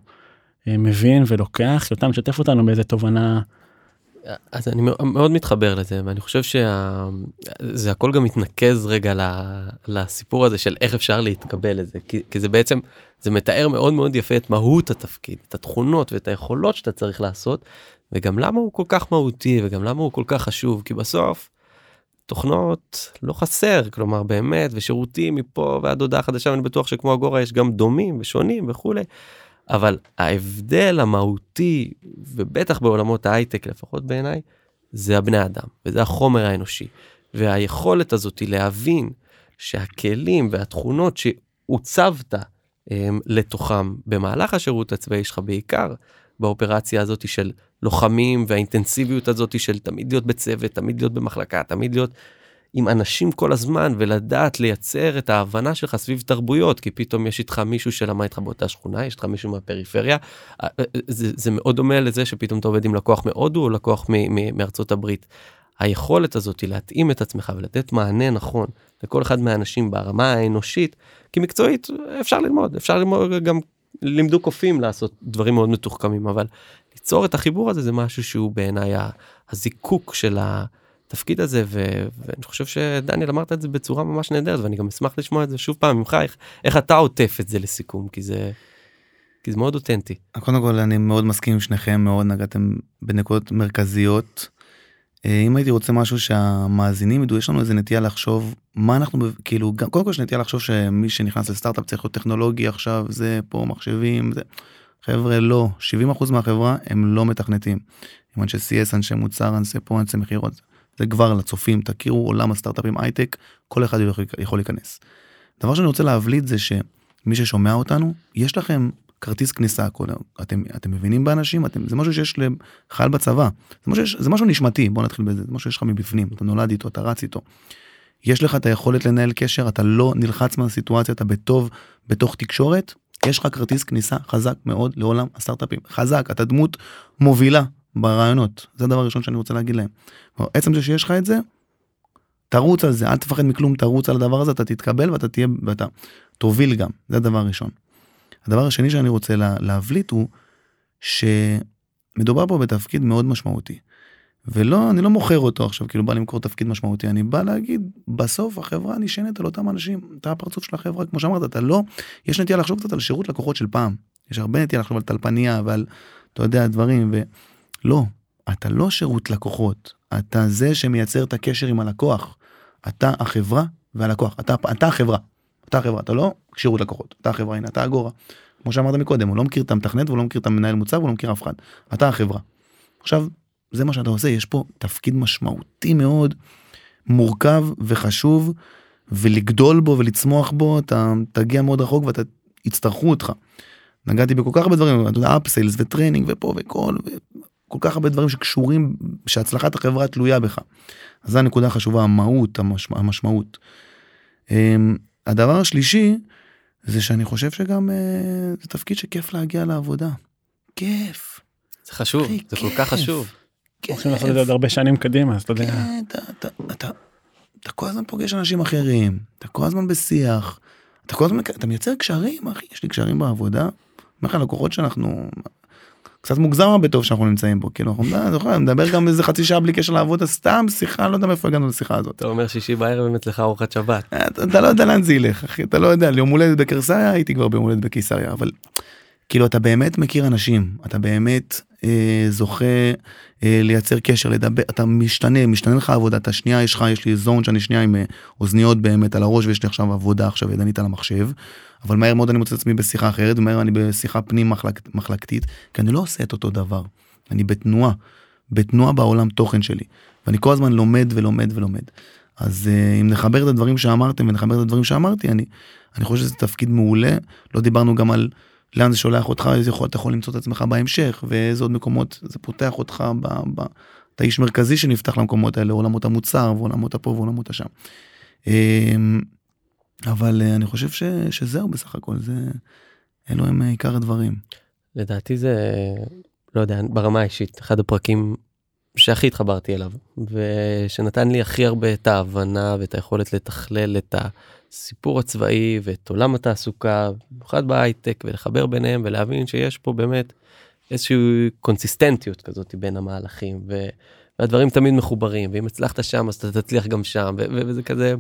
אה, מבין ולוקח יותם שתף אותנו באיזה תובנה אז אני מאוד מתחבר לזה ואני חושב שזה הכל גם מתנקז רגע לסיפור הזה של איך אפשר להתקבל לזה כי, כי זה בעצם זה מתאר מאוד מאוד יפה את מהות התפקיד את התכונות ואת היכולות שאתה צריך לעשות וגם למה הוא כל כך מהותי וגם למה הוא כל כך חשוב כי בסוף תוכנות לא חסר כלומר באמת ושירותים מפה ועד הודעה חדשה ואני בטוח שכמו אגורה יש גם דומים ושונים וכולי. אבל ההבדל המהותי ובטח בעולמות ההייטק לפחות בעיניי זה הבני אדם וזה החומר האנושי. והיכולת הזאת היא להבין שהכלים והתכונות שהוצבת הם, לתוכם במהלך השירות הצבאי שלך בעיקר באופרציה הזאת של לוחמים והאינטנסיביות הזאת של תמיד להיות בצוות תמיד להיות במחלקה תמיד להיות עם אנשים כל הזמן ולדעת לייצר את ההבנה שלך סביב תרבויות כי פתאום יש איתך מישהו שלמד איתך באותה שכונה יש איתך מישהו מהפריפריה אה, אה, זה, זה מאוד דומה לזה שפתאום אתה עובד עם לקוח מהודו או לקוח מ- מ- מארצות הברית. היכולת הזאת היא להתאים את עצמך ולתת מענה נכון לכל אחד מהאנשים ברמה האנושית כי מקצועית אפשר ללמוד אפשר ללמוד גם לימדו קופים לעשות דברים מאוד מתוחכמים אבל ליצור את החיבור הזה זה משהו שהוא בעיניי הזיקוק של ה... התפקיד הזה ו- ואני חושב שדניאל אמרת את זה בצורה ממש נהדרת ואני גם אשמח לשמוע את זה שוב פעם ממך איך, איך אתה עוטף את זה לסיכום כי זה. כי זה מאוד אותנטי. קודם כל אני מאוד מסכים עם שניכם מאוד נגעתם בנקודות מרכזיות. אה, אם הייתי רוצה משהו שהמאזינים ידעו יש לנו איזה נטייה לחשוב מה אנחנו כאילו קודם כל יש נטייה לחשוב שמי שנכנס לסטארט-אפ צריך להיות טכנולוגי עכשיו זה פה מחשבים זה. חבר'ה לא 70% מהחברה הם לא מתכנתים. עם אנשי CS אנשי מוצר אנשי פה אנשי מכירות. זה כבר לצופים תכירו עולם הסטארט-אפים הייטק כל אחד יכול, להיכנס. דבר שאני רוצה להבליט זה שמי ששומע אותנו יש לכם כרטיס כניסה קודם אתם אתם מבינים באנשים אתם זה משהו שיש לחייל בצבא זה משהו, זה משהו נשמתי בוא נתחיל בזה זה משהו שיש לך מבפנים אתה נולד איתו אתה רץ איתו. יש לך את היכולת לנהל קשר אתה לא נלחץ מהסיטואציה אתה בטוב בתוך תקשורת יש לך כרטיס כניסה חזק מאוד לעולם הסטארט-אפים חזק אתה דמות מובילה ברעיונות זה הדבר הראשון שאני רוצה להגיד להם. עצם זה שיש לך את זה תרוץ על זה אל תפחד מכלום תרוץ על הדבר הזה אתה תתקבל ואתה תהיה ואתה תוביל גם זה הדבר הראשון. הדבר השני שאני רוצה לה, להבליט הוא שמדובר פה בתפקיד מאוד משמעותי. ולא אני לא מוכר אותו עכשיו כאילו בא למכור תפקיד משמעותי אני בא להגיד בסוף החברה נשענת על אותם אנשים אתה הפרצוף של החברה כמו שאמרת אתה לא יש נטייה לחשוב קצת על שירות לקוחות של פעם יש הרבה נטייה לחשוב על טלפניה ועל אתה יודע דברים ולא אתה לא שירות לקוחות אתה זה שמייצר את הקשר עם הלקוח אתה החברה והלקוח אתה אתה החברה אתה החברה אתה לא שירות לקוחות אתה החברה הנה אתה אגורה. כמו שאמרת מקודם הוא לא מכיר את המתכנת הוא לא מכיר את המנהל מוצר הוא לא מכיר אף אחד אתה החברה. עכשיו זה מה שאתה עושה יש פה תפקיד משמעותי מאוד מורכב וחשוב ולגדול בו ולצמוח בו אתה תגיע מאוד רחוק ואתה יצטרכו אותך. נגעתי בכל כך הרבה דברים אתה יודע upsales ו training ופה וכל כל כך הרבה דברים שקשורים שהצלחת החברה תלויה בך. אז זו הנקודה החשובה המהות המשמע, המשמעות. אמ, הדבר השלישי זה שאני חושב שגם אה, זה תפקיד שכיף להגיע לעבודה. כיף. זה חשוב זה כל כך חשוב. הולכים לעשות את זה עוד הרבה שנים קדימה אז אתה יודע. כן, אתה, אתה, אתה, אתה כל הזמן פוגש אנשים אחרים אתה כל הזמן בשיח אתה כל הזמן אתה מייצר קשרים אחי יש לי קשרים בעבודה. אומר לך לקוחות שאנחנו קצת מוגזם בטוב שאנחנו נמצאים פה כאילו אנחנו נדבר גם איזה חצי שעה בלי קשר לעבודה סתם שיחה לא יודע מאיפה הגענו לשיחה הזאת. אתה אומר שישי בערב באמת לך ארוחת שבת. אתה לא יודע לאן זה ילך אחי אתה לא יודע יום הולדת בקיסריה הייתי כבר ביום הולדת בקיסריה אבל כאילו אתה באמת מכיר אנשים אתה באמת אה, זוכה אה, לייצר קשר לדבר אתה משתנה משתנה לך עבודה אתה שנייה יש לך יש לי זון שאני שנייה עם אה, אוזניות באמת על הראש ויש לי עכשיו עבודה עכשיו ידנית על המחשב. אבל מהר מאוד אני מוצא את עצמי בשיחה אחרת ומהר אני בשיחה פנים מחלק, מחלקתית כי אני לא עושה את אותו דבר אני בתנועה בתנועה בעולם תוכן שלי ואני כל הזמן לומד ולומד ולומד. אז uh, אם נחבר את הדברים שאמרתם ונחבר את הדברים שאמרתי אני אני חושב שזה תפקיד מעולה לא דיברנו גם על לאן זה שולח אותך איזה יכול אתה יכול למצוא את עצמך בהמשך ואיזה עוד מקומות זה פותח אותך ב... ב אתה איש מרכזי שנפתח למקומות האלה עולמות המוצר ועולמות הפה ועולמות השם. אמ, אבל uh, אני חושב ש, שזהו בסך הכל זה אלו הם עיקר הדברים. לדעתי זה לא יודע ברמה האישית אחד הפרקים שהכי התחברתי אליו ושנתן לי הכי הרבה את ההבנה ואת היכולת לתכלל את הסיפור הצבאי ואת עולם התעסוקה במיוחד בהייטק ולחבר ביניהם ולהבין שיש פה באמת איזושהי קונסיסטנטיות כזאת בין המהלכים ו, והדברים תמיד מחוברים ואם הצלחת שם אז אתה תצליח גם שם ו, ו, וזה כזה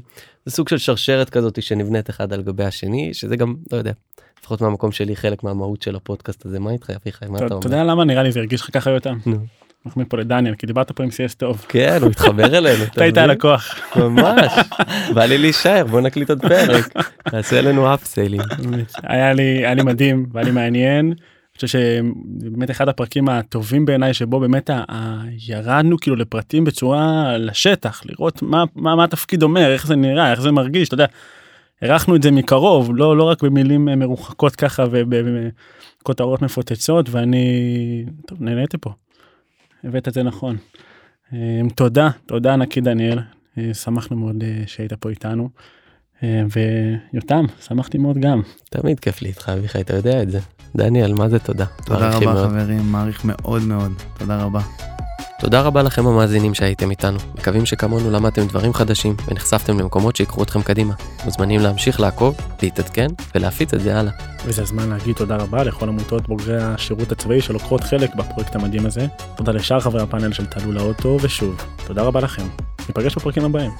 זה סוג של שרשרת כזאת שנבנית אחד על גבי השני שזה גם לא יודע לפחות מהמקום שלי חלק מהמהות של הפודקאסט הזה מה איתך אביחי מה אתה אתה אומר. יודע למה נראה לי זה הרגיש לך ככה יותר? נו. אנחנו מפה לדניאל כי דיברת פה עם CS טוב. כן הוא התחבר אלינו אתה היית? הלקוח. ממש בא לי להישאר בוא נקליט עוד פרק תעשה לנו אפסיילים היה לי היה לי מדהים והיה לי מעניין. אני חושב שבאמת אחד הפרקים הטובים בעיניי שבו באמת ירדנו כאילו לפרטים בצורה לשטח לראות מה מה מה התפקיד אומר איך זה נראה איך זה מרגיש אתה יודע. הרחנו את זה מקרוב לא לא רק במילים אה, מרוחקות ככה ובכותרות מפוצצות ואני טוב, נהניתי פה. הבאת את זה נכון. אה, תודה תודה ענקי דניאל אה, שמחנו מאוד אה, שהיית פה איתנו. אה, ויותם שמחתי מאוד גם. תמיד כיף לי איתך אביחי אתה יודע את זה דניאל מה זה תודה תודה רבה מאוד. חברים, מעריך מאוד מאוד. תודה רבה. תודה רבה לכם המאזינים שהייתם איתנו מקווים שכמונו למדתם דברים חדשים ונחשפתם למקומות שיקחו אתכם קדימה מוזמנים להמשיך לעקוב להתעדכן ולהפיץ את זה הלאה. וזה הזמן להגיד תודה רבה לכל עמותות בוגרי השירות הצבאי שלוקחות חלק בפרויקט המדהים הזה. תודה לשאר חברי הפאנל של תעלו לאוטו ושוב תודה רבה לכם. ניפגש בפרקים הבאים.